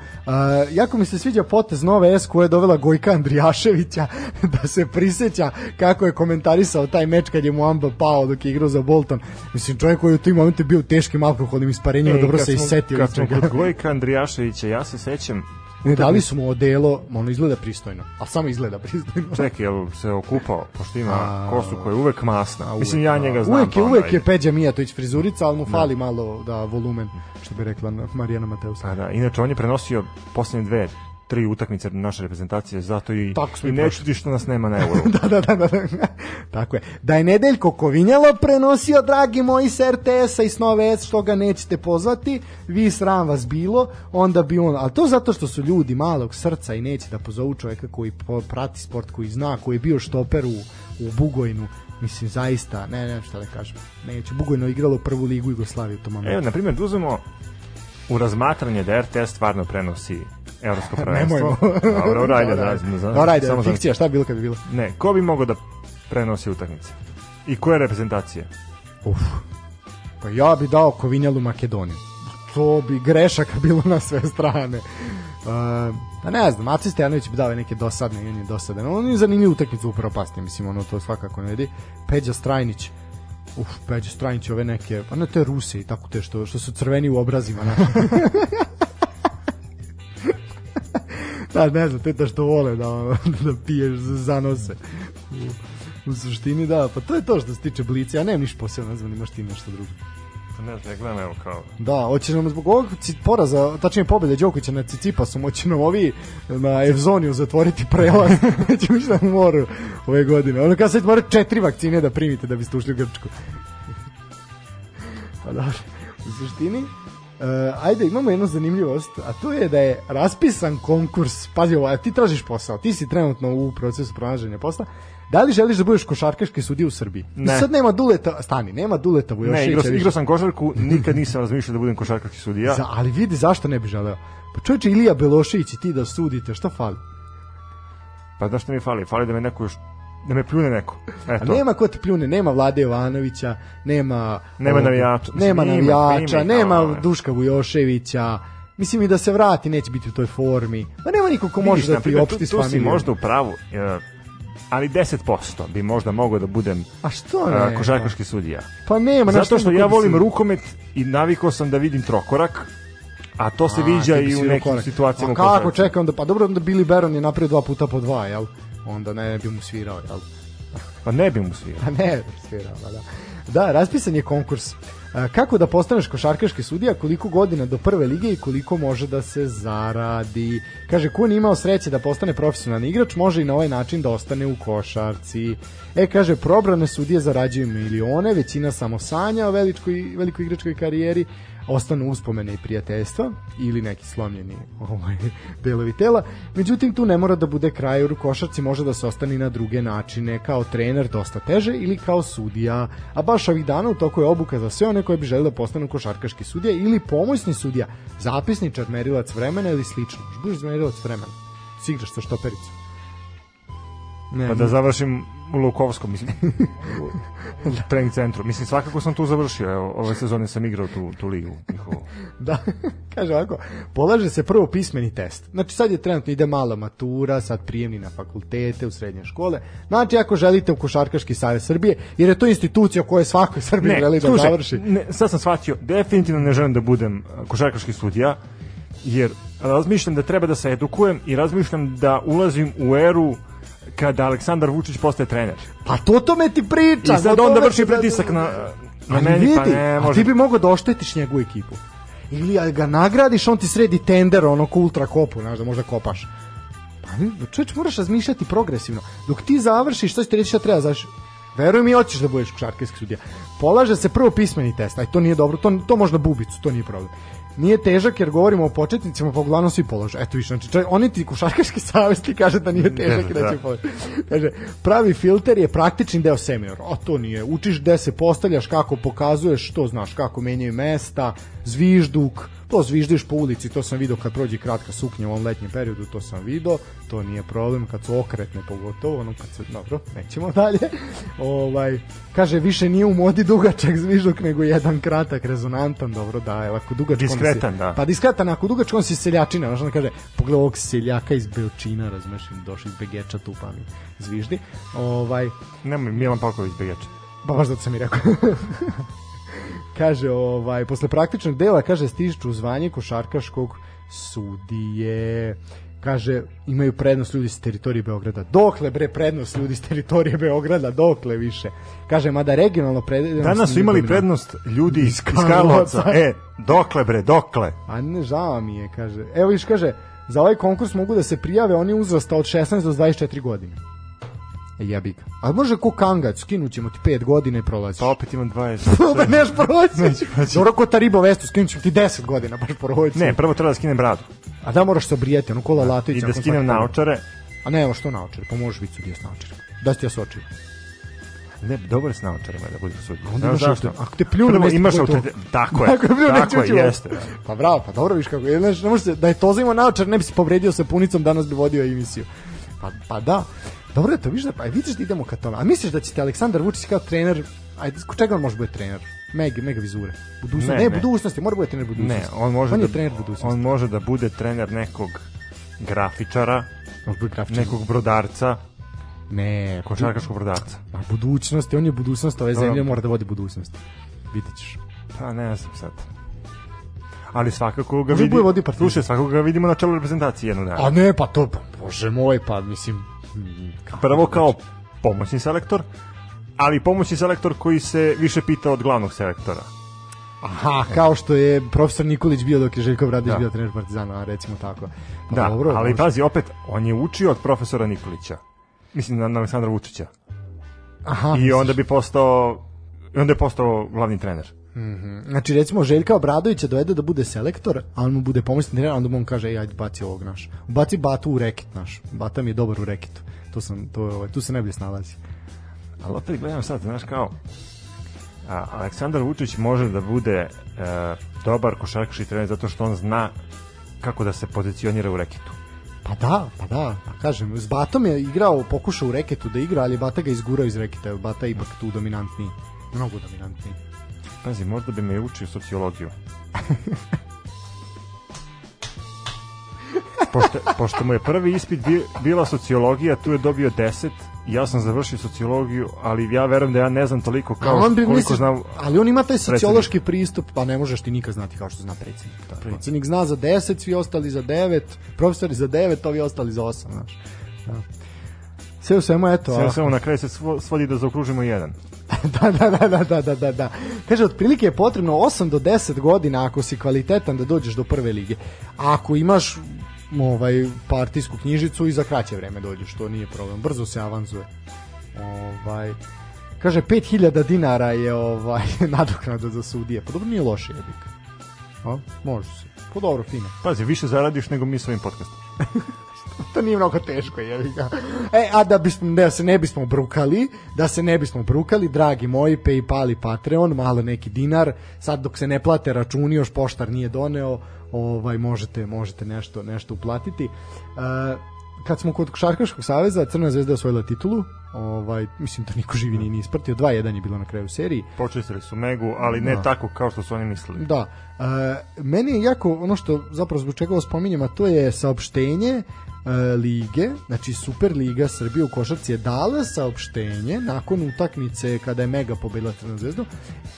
jako mi se sviđa potez nove S koja je dovela Gojka Andrijaševića da se priseća kako je komentarisao taj meč kad je Moamba pao dok je igrao za Bolton. Mislim čovjek koji je u tim momentu bio u teškim alkoholnim isparenjima dobro kad se smo- isetio Kad smo kod Gojka Andrijaševića, ja se sećam, ne dali su mu odelo ono izgleda pristojno a samo izgleda pristojno čekaj, jel se okupao, pošto ima A, kosu koja je uvek masna. A, Mislim, uvek, ja da. njega znam. Uvek je, pa uvek je Peđa Mijatović frizurica, ali mu fali malo da volumen, što bi rekla Marijana Mateus. Pa da, inače on je prenosio poslednje dve, tri utakmice naše reprezentacije, zato i, Tako smo i ne čudi što nas nema na euro. da, da, da, da, da. Tako je. Da je Nedeljko Kovinjalo prenosio, dragi moji, s RTS-a i s Nove S, što ga nećete pozvati, vi sram vas bilo, onda bi on, ali to zato što su ljudi malog srca i neće da pozovu čoveka koji prati sport, koji zna, koji je bio štoper u, u Bugojnu, mislim, zaista, ne, ne, šta da kažem, neće, Bugojno igralo prvu ligu Jugoslavije u tom momentu. Evo, na primjer, da uzmemo u razmatranje da RTS stvarno prenosi evropsko prvenstvo. Dobro, ajde, Dobro, da, ajde. da, da, Dobro, ajde, samo fikcija, šta bi bilo kad bi bilo? Ne, ko bi mogao da prenosi utakmice? I koje reprezentacije? Uf. Pa ja bi dao Kovinjalu Makedoniju. To bi grešaka bilo na sve strane. Uh, pa ne znam, Aci Stojanović bi dao neke dosadne on je dosadan. On je zanimljiv utakmicu upravo pasni, mislim, ono to svakako ne vidi. Peđa Strajnić, Uf, Peđa Strajnić ove neke, pa ne te Ruse i tako te što, što su crveni u obrazima. Da, ne znam, te to što vole da, da piješ za zanose. U, u suštini da, pa to je to što se tiče Blica. Ja nemam ništa posebno, ne znam, imaš ti nešto drugo. Pa Ne znam, ja gledam, evo kao... Da, hoće nam zbog ovog poraza, tačnije pobede Đokovića na Cicipasom, hoće nam ovi na Evzoniju zatvoriti prelaz, neće mi na moru ove godine. Ono kada sad mora četiri vakcine da primite da biste ušli u Grčku. pa dobro, u suštini, Uh, ajde, imamo jednu zanimljivost, a to je da je raspisan konkurs, pazi ovo, ti tražiš posao, ti si trenutno u procesu pronalaženja posla, da li želiš da budeš košarkaški sudija u Srbiji? Ne. I sad nema Duleta, stani, nema Duleta Vujoševića. Ne, igrao, igrao sam košarku, nikad nisam razmišljao da budem košarkaški sudija. Za, ali vidi zašto ne bi želeo. Pa čovječe Ilija Belošević i ti da sudite, šta fali? Pa znaš što mi fali? Fali da me neko još da me pljune neko. A Eto. nema ko te pljune, nema Vlade Jovanovića, nema Nema navijača. nema navijača, nema ali- Duška Vujoševića. Mislim i da se vrati neće biti u toj formi. Ma nema niko ko može da ti opšti s tu si familijom. možda u pravu, e, ali 10% bi možda mogao da budem A što e, ne? košarkaški sudija. Pa nema. Zato što ima ja volim se- rukomet i navikao sam da vidim trokorak, a to se A, viđa i u nekim korak. situacijama A kako čekaj onda, pa dobro onda Billy Baron je napravio dva puta po dva, jel? Onda ne bi mu svirao, jel? Pa ne bi mu svirao. Pa ne, svirao, pa da. Da, raspisan je konkurs. E, Kako da postaneš košarkaški sudija, koliko godina do prve lige i koliko može da se zaradi. Kaže, ko nije imao sreće da postane profesionalni igrač, može i na ovaj način da ostane u košarci. E, kaže, probrane sudije zarađuju milione, većina samo sanja o velikoj, velikoj igračkoj karijeri, ostanu uspomene i prijateljstva ili neki slomljeni ovaj, delovi tela. Međutim, tu ne mora da bude kraj, u košarci može da se ostane i na druge načine, kao trener dosta teže ili kao sudija. A baš ovih dana u toku je obuka za sve one koje bi želi da postanu košarkaški sudija ili pomoćni sudija, zapisničar, merilac vremena ili slično. Budeš merilac vremena? Si igraš sa štopericom. Ne, Pa da završim u Lukovskom, mislim, u trening centru. Mislim, svakako sam tu završio, evo, ove sezone sam igrao tu, tu ligu. Njihovu. Da, kaže ovako, polaže se prvo pismeni test. Znači sad je trenutno ide mala matura, sad prijemni na fakultete, u srednje škole. Znači ako želite u Košarkaški savez Srbije, jer je to institucija koja svakoj Srbiji Ne, želi da slušaj, završi. ne, sad sam shvatio, definitivno ne želim da budem uh, košarkaški sudija, jer razmišljam da treba da se edukujem i razmišljam da ulazim u eru kada Aleksandar Vučić postaje trener. Pa to tome ti pričam. I sad onda vrši ti- pritisak na, na meni, vidi, pa ne a može. ti bi mogao da oštetiš njegovu ekipu. Ili ga nagradiš, on ti sredi tender, ono ko ultra kopu, znaš, da možda kopaš. Pa čovječ, moraš razmišljati progresivno. Dok ti završiš, što ćete reći šta treba završiš? Veruj mi, hoćeš da budeš košarkaški sudija. Polaže se prvo pismeni test, aj to nije dobro, to, to možda bubicu, to nije problem. Nije težak jer govorimo o početnicima, pa uglavnom svi polože. Eto više, znači, čaj, oni ti košarkaški savez ti kaže da nije težak i da će položiti. Kaže, pravi filter je praktični deo semiora. A to nije. Učiš gde se postavljaš, kako pokazuješ, što znaš, kako menjaju mesta, zvižduk, to zviždiš po ulici, to sam video kad prođe kratka suknja u ovom letnjem periodu, to sam video, to nije problem, kad su okretne pogotovo, ono kad se, dobro, nećemo dalje. ovaj, kaže, više nije u modi dugačak zvižduk, nego jedan kratak, rezonantan, dobro, da, evo, ako dugačak... Diskretan, si, da. Pa diskretan, ako dugačak, on si seljačina, znaš, on kaže, pogledaj ovog seljaka iz Beočina, razumeš, došli iz Begeča tu, pa mi zviždi. Ovaj, Nemoj, Milan Palković Begeča. Pa baš da sam mi rekao. kaže, ovaj, posle praktičnog dela, kaže, stižu zvanje košarkaškog sudije kaže imaju prednost ljudi s teritorije Beograda. Dokle bre prednost ljudi s teritorije Beograda, dokle više. Kaže mada regionalno prednost Danas su imali prednost ljudi iz Karlovca. E, dokle bre, dokle. A ne žao mi je, kaže. Evo viš kaže, za ovaj konkurs mogu da se prijave oni uzrasta od 16 do 24 godine. E, jebi ga. A može ko kangac, skinućemo ti 5 godina i prolaziš. Pa opet imam 20. Pa neš proći. Neću proći. Dobro ko Taribo Vestu, skinućemo ti 10 godina, baš proći. Ne, prvo treba da skinem bradu. A da moraš se obrijeti, ono kola Latović. I da skinem naočare. A ne, evo što naočare, pa možeš biti sudija s naočarima. Da ti ja s očima. Ne, dobro je s naočarima da budeš sudija. Onda imaš zašto? ako te pljunu, Prvo imaš autoritet. Tako je. Ako je pljunu, Tako je, jeste. Pa bravo, pa dobro viš kako. je, Znaš, ne može se, da je to za naočar, ne bi se povredio sa punicom, danas bi vodio emisiju. Pa, pa da. Dobro je to, viš da, pa vidiš da idemo ka tome. A misliš da će te Aleksandar Vučić kao trener, ajde, ko čega on može biti trener? Mega, mega vizure. Budućnost, ne, Ne, ne, budućnosti, mora bude trener budućnosti. Ne, on može on je da trener budućnosti. on može da bude trener nekog grafičara, može biti grafičar. nekog brodarca, Ne, košarkaškog brodarca. Ma budućnosti, on je budućnost ove zemlje, mora da vodi budućnost. Vidjet ćeš. Pa ne znam sad. Ali svakako ga Može vidi. Slušaj, svakako ga vidimo na čelu reprezentacije jednog dana. A ne, pa to, pa, bože moj, pa mislim... Prvo kao pomoćni selektor, ali pomoćni selektor koji se više pita od glavnog selektora. Aha, kao što je profesor Nikolić bio dok je Željko Bradić Da. bio trener Partizana, recimo tako. Pa Da, dobro, ali pazi, opet, on je učio od profesora Nikolića. Mislim, na, na Aleksandra Vučića. Aha, I onda bi postao, onda je postao glavni trener. Znači, recimo, Željka Obradovića dovede da bude selektor, a on mu bude pomoćni trener, onda mu on kaže, ej, ajde, baci ovog naš. Baci Batu u reket naš. Bata mi je dobar u reketu. To sam, to, ovaj, tu se najbolje snalazi. Ali opet gledam sad, znaš kao, a, Aleksandar Vučić može da bude e, dobar košarkaški trener zato što on zna kako da se pozicionira u reketu. Pa da, pa da, pa kažem, s Batom je igrao, pokušao u reketu da igra, ali Bata ga izgurao iz reketa, Bata je ipak tu dominantniji. Mnogo dominantniji. Pazi, možda bi me učio sociologiju. pošto, pošto mu je prvi ispit bi, bila sociologija, tu je dobio 10, ja sam završio sociologiju, ali ja verujem da ja ne znam toliko kao on bi koliko misliš, znam ali on ima taj sociološki pristup, pa ne možeš ti nikad znati kao što zna predsjednik. Da, predsjednik zna za 10, svi ostali za 9, profesori za 9, ovi ostali za 8, znaš. Da. Sve u svemu, eto. Sve a- samo na kraju se svo- svodi da zaokružimo jedan. da, da, da, da, da, da, da. Kaže, otprilike je potrebno 8 do 10 godina ako si kvalitetan da dođeš do prve lige. A ako imaš ovaj partijsku knjižicu i za kraće vreme dođeš, to nije problem. Brzo se avanzuje. Ovaj kaže 5000 dinara je ovaj nadoknada za sudije. Pa dobro nije loše jebik. A, može se. Pa dobro, fino. Pazi, više zaradiš nego mi s ovim podcastom. to nije mnogo teško, je ga. E, a da, bismo, da se ne bismo brukali, da se ne bismo brukali, dragi moji, Paypal i Patreon, malo neki dinar, sad dok se ne plate računi, još poštar nije doneo, ovaj možete možete nešto nešto uplatiti. E, kad smo kod Košarkaškog saveza, Crna zvezda je osvojila titulu. Ovaj mislim da niko živi nije ni ispratio. 2:1 je bilo na kraju seriji. Počistili su Megu, ali ne Da. tako kao što su oni mislili. Da. E, meni je jako ono što zapravo zbog čega ovo spominjem, a to je saopštenje e, lige, znači Super Liga Srbije u košarci je dala saopštenje nakon utakmice kada je Mega pobedila Crvenu zvezdu,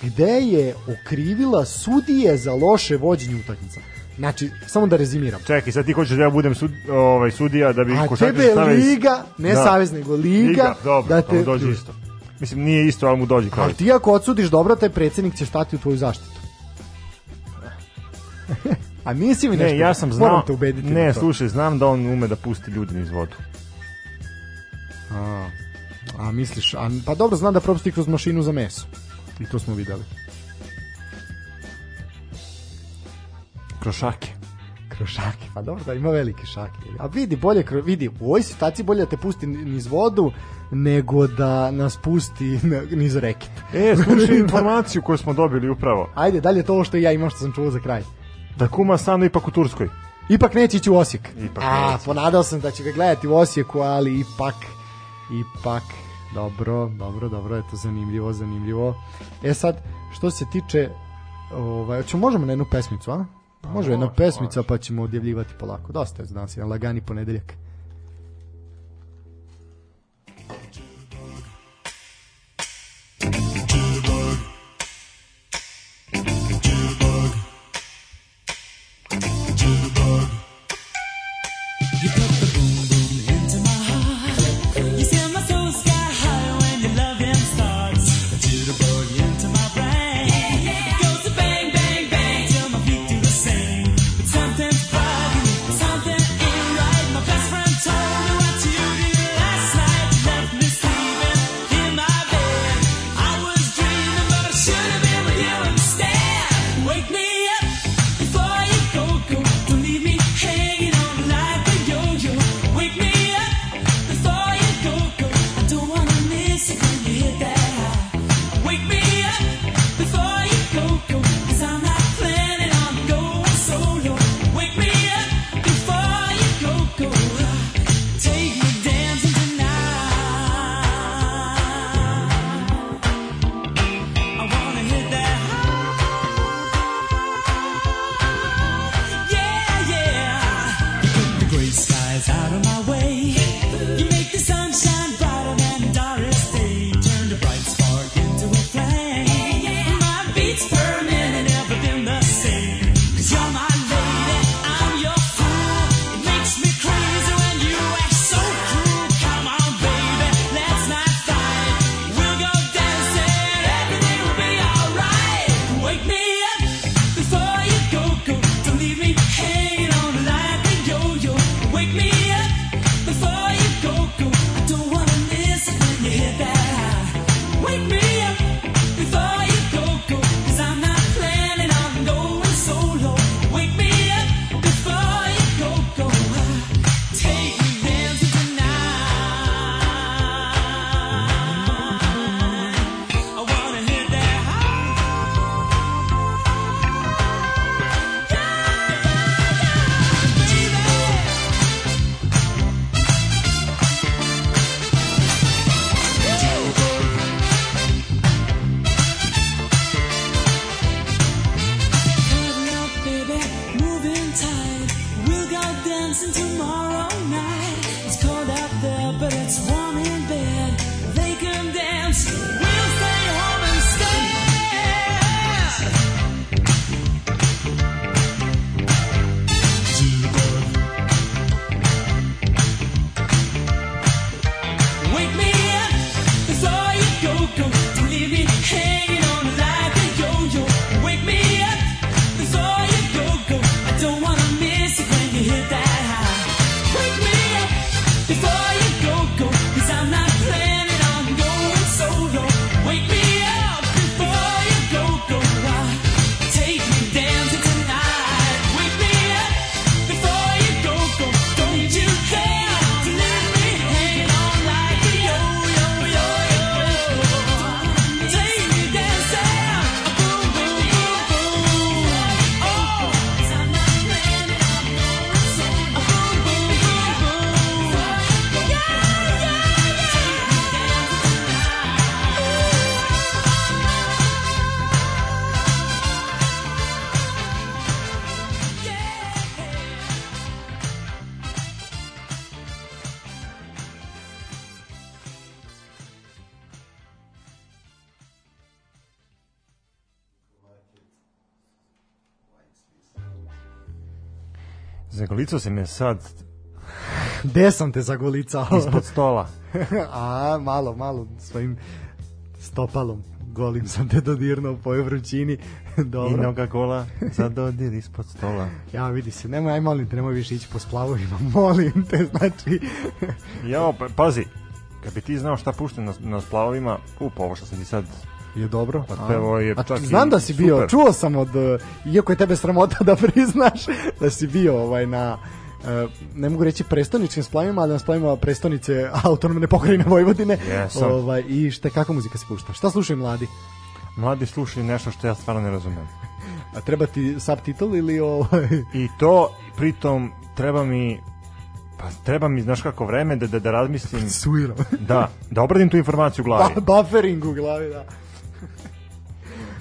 gde je okrivila sudije za loše vođenje utakmica. Znači, samo da rezimiram. Čekaj, sad ti hoćeš da ja budem sud, ovaj, sudija da bi... A tebe da je stavili... Liga, ne da. Savjez, nego Liga, Liga dobro, da, da te... dođe isto. Mislim, nije isto, ali mu dođe kao. Ali ti ako odsudiš dobro, taj predsednik će stati u tvoju zaštitu. A nisi mi nešto... Ne, ja sam znao... Moram te ubediti. Ne, slušaj, znam da on ume da pusti ljudi iz vodu. A, a misliš, a, pa dobro, znam da propusti kroz mašinu za meso. I to smo videli. Krošake. Krošake, pa dobro da ima velike šake. A vidi, bolje, vidi, u ovoj situaciji bolje da te pusti niz vodu nego da nas pusti niz reket. E, slušaj informaciju koju smo dobili upravo. Ajde, dalje to što ja imam što sam čuo za kraj. Da kuma stanu ipak u Turskoj. Ipak neće ići u Osijek. Ipak A, neće. ponadao sam da će ga gledati u Osijeku, ali ipak, ipak, dobro, dobro, dobro, je to zanimljivo, zanimljivo. E sad, što se tiče, ovaj, ćemo možemo na jednu pesmicu, a? Može jedna pesmica pa ćemo odjavljivati polako. Dosta je danas, jedan lagani ponedeljak. zagulicao se me sad. Gde sam te zagulicao? Ispod stola. A, malo, malo, svojim stopalom golim sam te dodirnuo po vrućini. Dobro. I noga gola za dodir ispod stola. Ja vidi se, nemoj, aj molim te, nemoj više ići po splavovima, molim te, znači... ja, pa, pazi, kad bi ti znao šta puštam na, na splavovima, up, ovo što sam ti sad Je dobro. Evo je A čak znam da si bio, super. čuo sam od, iako je tebe sramota da priznaš, da si bio ovaj na e, ne mogu reći prestoničkim splavima, ali na splavima prestonice autonomne pokrajine Vojvodine. Jesam. Ovaj, I šta, kakva muzika se pušta? Šta slušaju mladi? Mladi slušaju nešto što ja stvarno ne razumem. A treba ti subtitle ili ovaj... I to, pritom, treba mi pa treba mi, znaš kako, vreme da, da, da razmislim, Suiro. da, da obradim tu informaciju u glavi. Ba buffering u glavi, da.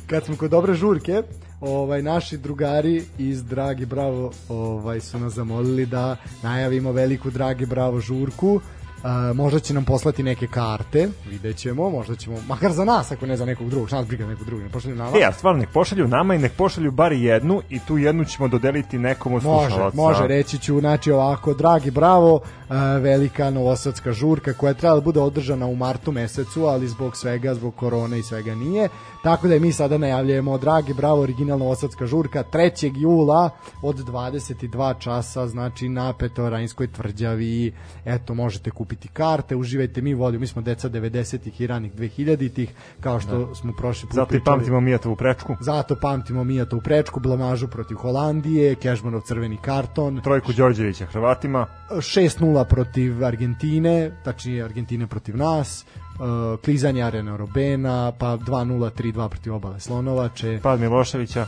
Kad smo kod dobre žurke, ovaj naši drugari iz Dragi Bravo ovaj su nas zamolili da najavimo veliku Dragi Bravo žurku. A, možda će nam poslati neke karte, vidjet ćemo, možda ćemo, makar za nas, ako ne za nekog drugog, šta nas briga nekog drugog, ne pošalju nama. E, a stvarno, nek pošalju nama i nek pošalju bar jednu i tu jednu ćemo dodeliti nekom od Može, slušalaca. može, reći ću, znači ovako, dragi bravo, e, velika novosadska žurka koja je trebala da bude održana u martu mesecu, ali zbog svega, zbog korone i svega nije. Tako da mi sada najavljujemo, dragi bravo, originalna novosadska žurka 3. jula od 22 časa, znači na Petorajnskoj tvrđavi. Eto, možete kupiti karte, uživajte, mi volimo, mi smo deca 90-ih i ranih 2000-ih, kao što smo prošli put Zato i pričali. pamtimo Mijatovu prečku, Zato pamtimo Mijatovu prečku, blamažu protiv Holandije, Kežmanov crveni karton, trojku Đorđevića Hrvatima, 6-0 protiv Argentine, tačnije Argentine protiv nas, uh, klizanje Arena Robena, pa 2-0, 3-2 protiv obale Slonovače. pad Miloševića,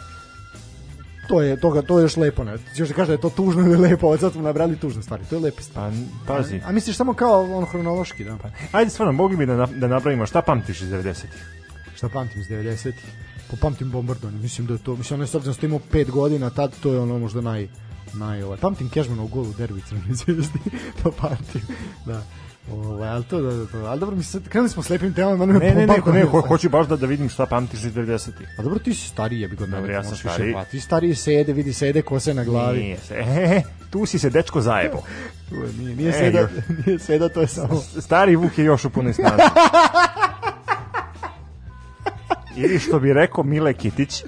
To je, toga, to je još lepo. Ne? Još da kaže da je to tužno ili lepo, ovo sad smo nabrali tužne stvari. To je lepe stvari. pa pazi. A misliš samo kao on hronološki, da? Ajde, stvarno, mogli bi da, da napravimo šta pamtiš iz 90-ih? Šta pamtim iz 90-ih? Po pamtim bombardovanje. Mislim da je to, mislim ono je s obzirom da imao 5 godina, tad to je ono možda naj naj ovaj. Pamtim Kežmanov gol u derbi Crvene zvezde. to pamtim. Da. Ovaj, ali to da, da, to, ali dobro, mi sad krenuli smo s lepim temama, Ne, ne, ne, pomako- ne, ho, hoću baš da, da vidim šta pamtiš iz 90-ih. A dobro, ti si stariji, jebi ga od mene, Dobro, ja sam stariji. Pa, ti stariji sede, vidi sede kose na glavi. Nije se, e, tu si se dečko zajebo. Tu je, Nije, nije, E, seda, još. nije seda, to je samo... Stari Vuk je još u punoj snazi. Ili što bi rekao Mile Kitić,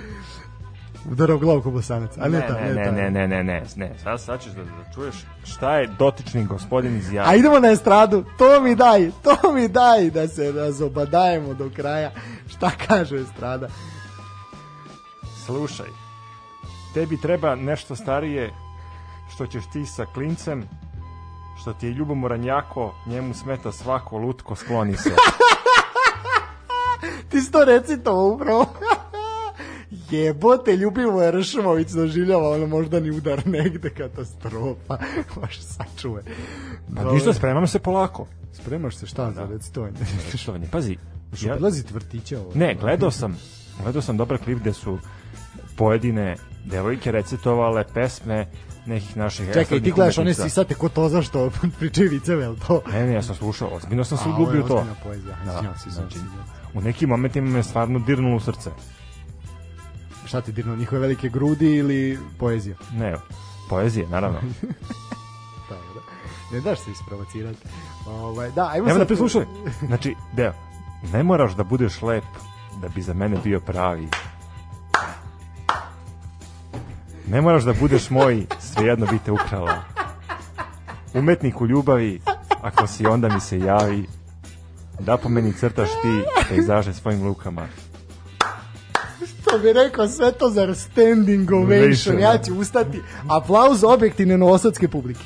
Udarao glavu ko bosanac. A ne, ne, ta, ne, ne, ta. ne, ne, ne, ne, ne, sad, sad ćeš da, da čuješ šta je dotični gospodin A izjavio. idemo na estradu, to mi daj, to mi daj da se razobadajemo do kraja. Šta kaže estrada? Slušaj, tebi treba nešto starije što ćeš ti sa klincem, što ti je ljubomoran jako, njemu smeta svako lutko, skloni se. Ti si to recito upravo. Jebote, Ljubimo Ršumović doživljava ono moždani udar negde, katastrofa. Baš sačuve. Pa ništa, spremam se polako. Spremaš se šta za recitovanje? Štovanje, pazi, Što ja, prelaziti vrtiće ovo? ne, gledao sam, gledao sam dobar klip gde su pojedine devojke recitovale pesme nekih naših Čekaj, ti gledaš one sisate ko to zašto pričaju viceve, jel to? Ne, ne, ja sam slušao, ozbiljno sam se A, ovo je uglubio u to. poezija. Da, izvinjavam se. u nekim momentima me stvarno dirnulo u srce. Šta ti dirno, njihove velike grudi ili poezija? Ne, poezije, naravno. Dobro. Ne daš se isprovocirati. Ovaj, da, ajmo da sad- prislušaj. Znači, deo, ne moraš da budeš lep da bi za mene bio pravi. Ne moraš da budeš moj, svejedno bi te ukrala. Umetnik u ljubavi, ako si onda mi se javi, da po meni crtaš ti pejzaže svojim lukama. To bi rekao sve to za standing ovation. Ja da. ću ustati. Aplauz objektivne novosadske publike.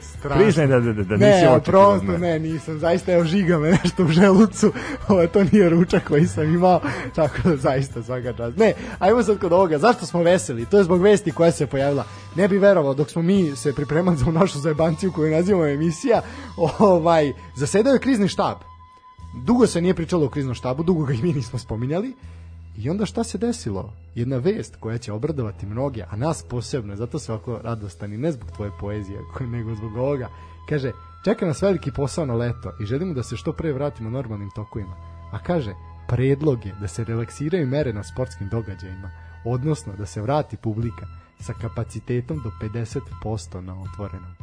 Strašno. Priznaj da, da, da, da nisi Ne, prosto ne, nisam. Zaista evo žiga me nešto u želucu. Ovo to nije ručak koji sam imao. Tako da zaista svaka čast. Ne, ajmo sad kod ovoga. Zašto smo veseli? To je zbog vesti koja se pojavila. Ne bi verovao dok smo mi se pripremali za našu zajebanciju koju nazivamo emisija. Ovaj, zasedao je krizni štab. Dugo se nije pričalo o kriznom štabu, dugo ga i mi nismo spominjali. I onda šta se desilo? Jedna vest koja će obradovati mnoge, a nas posebno, zato se ovako radostan i ne zbog tvoje poezije, nego zbog ovoga. Kaže, čeka nas veliki posao na leto i želimo da se što pre vratimo normalnim tokovima. A kaže, predlog je da se relaksiraju mere na sportskim događajima, odnosno da se vrati publika sa kapacitetom do 50% na otvorenom.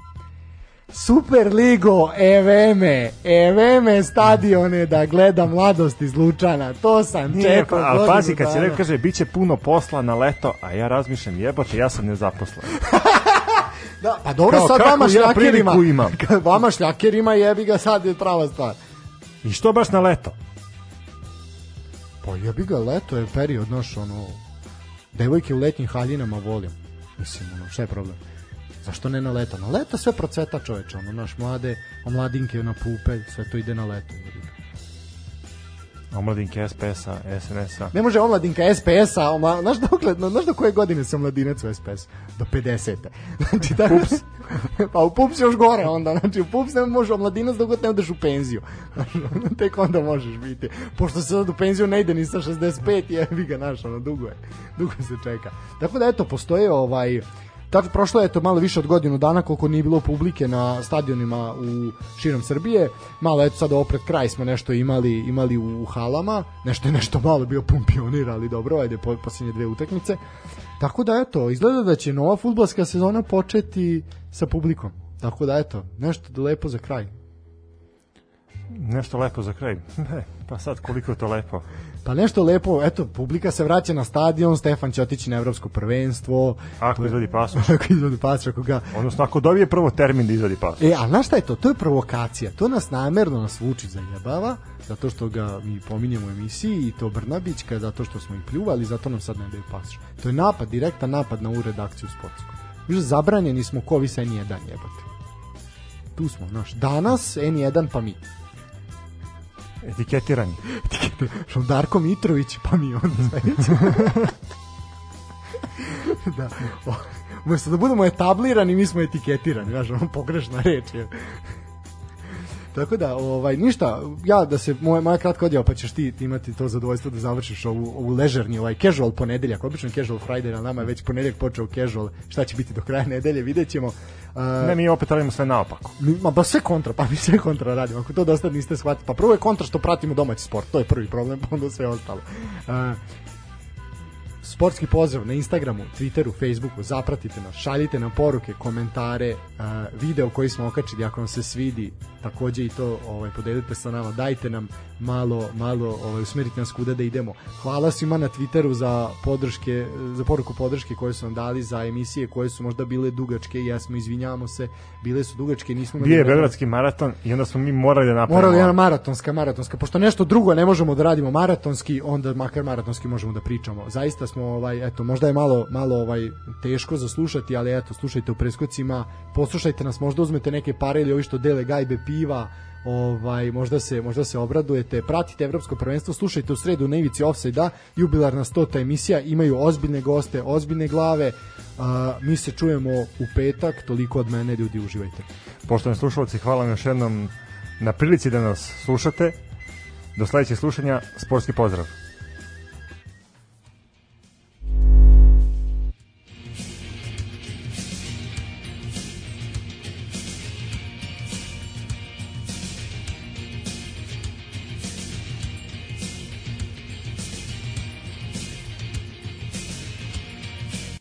Super ligo, eveme, eveme stadione da gleda mladost iz Lučana. To sam Nije, čekao. pa, ali pazi, kad si rekao, kaže, bit će puno posla na leto, a ja razmišljam, jebote, ja sam nezaposlen. Da, pa dobro, Kao, sad vama ja šljakerima, priliku imam? vama šljakerima jebi ga sad je prava stvar. I što baš na leto? Pa jebi ga, leto je period, naš, ono, devojke u letnjim haljinama volim. Mislim, ono, šta je problem? Zašto ne na leto? Na leto sve proceta čoveče, ono, naš mlade, omladinke na pupe, sve to ide na leto. Omladinke SPS-a, SNS-a. Ne može omladinka SPS-a, omla... znaš, dokle, znaš do koje godine se omladinac u SPS? Do 50. Znači, tako... Pups. pa u Pups još gore onda, znači u Pups ne može omladinac dok ne odeš u penziju. Ono, tek onda možeš biti. Pošto se sad u penziju ne ide ni sa 65, jebi ga naš, ono, dugo je. Dugo se čeka. Tako da, eto, postoje ovaj... Tako, prošlo je to malo više od godinu dana koliko nije bilo publike na stadionima u širom Srbije. Malo eto sad ovo pred kraj smo nešto imali imali u halama. Nešto je nešto malo bio pun pionir, ali dobro, ajde po, posljednje dve utakmice. Tako da eto, izgleda da će nova fudbalska sezona početi sa publikom. Tako da eto, nešto lepo za kraj. Nešto lepo za kraj. Ne, pa sad koliko je to lepo. Pa nešto lepo, eto, publika se vraća na stadion, Stefan će otići na evropsko prvenstvo. Ako izvadi pasoš. Ako izvodi pasoš, ako ga Odnosno, ako dobije prvo termin da izvadi pasoš. E, a znaš šta je to? To je provokacija. To nas namerno nas Vučić zajebava, zato što ga mi pominjemo u emisiji i to Brnabićka, zato što smo ih pljuvali, zato nam sad ne daju pasoš. To je napad, direktan napad na ovu redakciju sportsku. Više zabranjeni smo ko vi sa N1 jebate. Tu smo, znaš. Danas N1 pa mi. Etiketiranje. Što Darko Mitrović pa mi onda sledeći. da. Umesto da budemo etablirani, mi smo etiketirani, znaš, ono pogrešna reč je. Tako da, ovaj, ništa, ja da se, moja, moja kratka odjava, pa ćeš ti, ti imati to zadovoljstvo da završiš ovu, ovu ležerni, ovaj casual ponedeljak, obično casual Friday, ali nama je već ponedeljak počeo casual, šta će biti do kraja nedelje, vidjet ćemo. Uh, Ne, mi opet radimo sve naopako. Mi- Ma ba sve kontra, pa mi sve kontra radimo. Ako to do sad niste shvatili, pa prvo je kontra što pratimo domaći sport, to je prvi problem, pa onda sve ostalo. Uh, sportski pozdrav na Instagramu, Twitteru, Facebooku, zapratite nas, šaljite nam poruke, komentare, video koji smo okačili, ako vam se svidi, takođe i to ovaj, podelite sa nama, dajte nam malo, malo ovaj, usmerite nas kuda da idemo. Hvala svima na Twitteru za podrške, za poruku podrške koje su nam dali za emisije koje su možda bile dugačke, jesmo, izvinjavamo se, bile su dugačke, nismo Bio je. Beogradski maraton i onda smo mi morali da napravimo. Morali jedna maratonska, maratonska. Pošto nešto drugo ne možemo da radimo maratonski, onda makar maratonski možemo da pričamo. Zaista smo ovaj eto, možda je malo malo ovaj teško za slušati, ali eto, slušajte u preskocima, poslušajte nas, možda uzmete neke pare ili ovi što dele gajbe piva, ovaj možda se možda se obradujete pratite evropsko prvenstvo slušajte u sredu na ivici offside jubilarna 100 emisija imaju ozbiljne goste ozbiljne glave a, mi se čujemo u petak toliko od mene ljudi uživajte Poštovani slušalci, hvala vam još jednom na prilici da nas slušate. Do sledećeg slušanja, sportski pozdrav.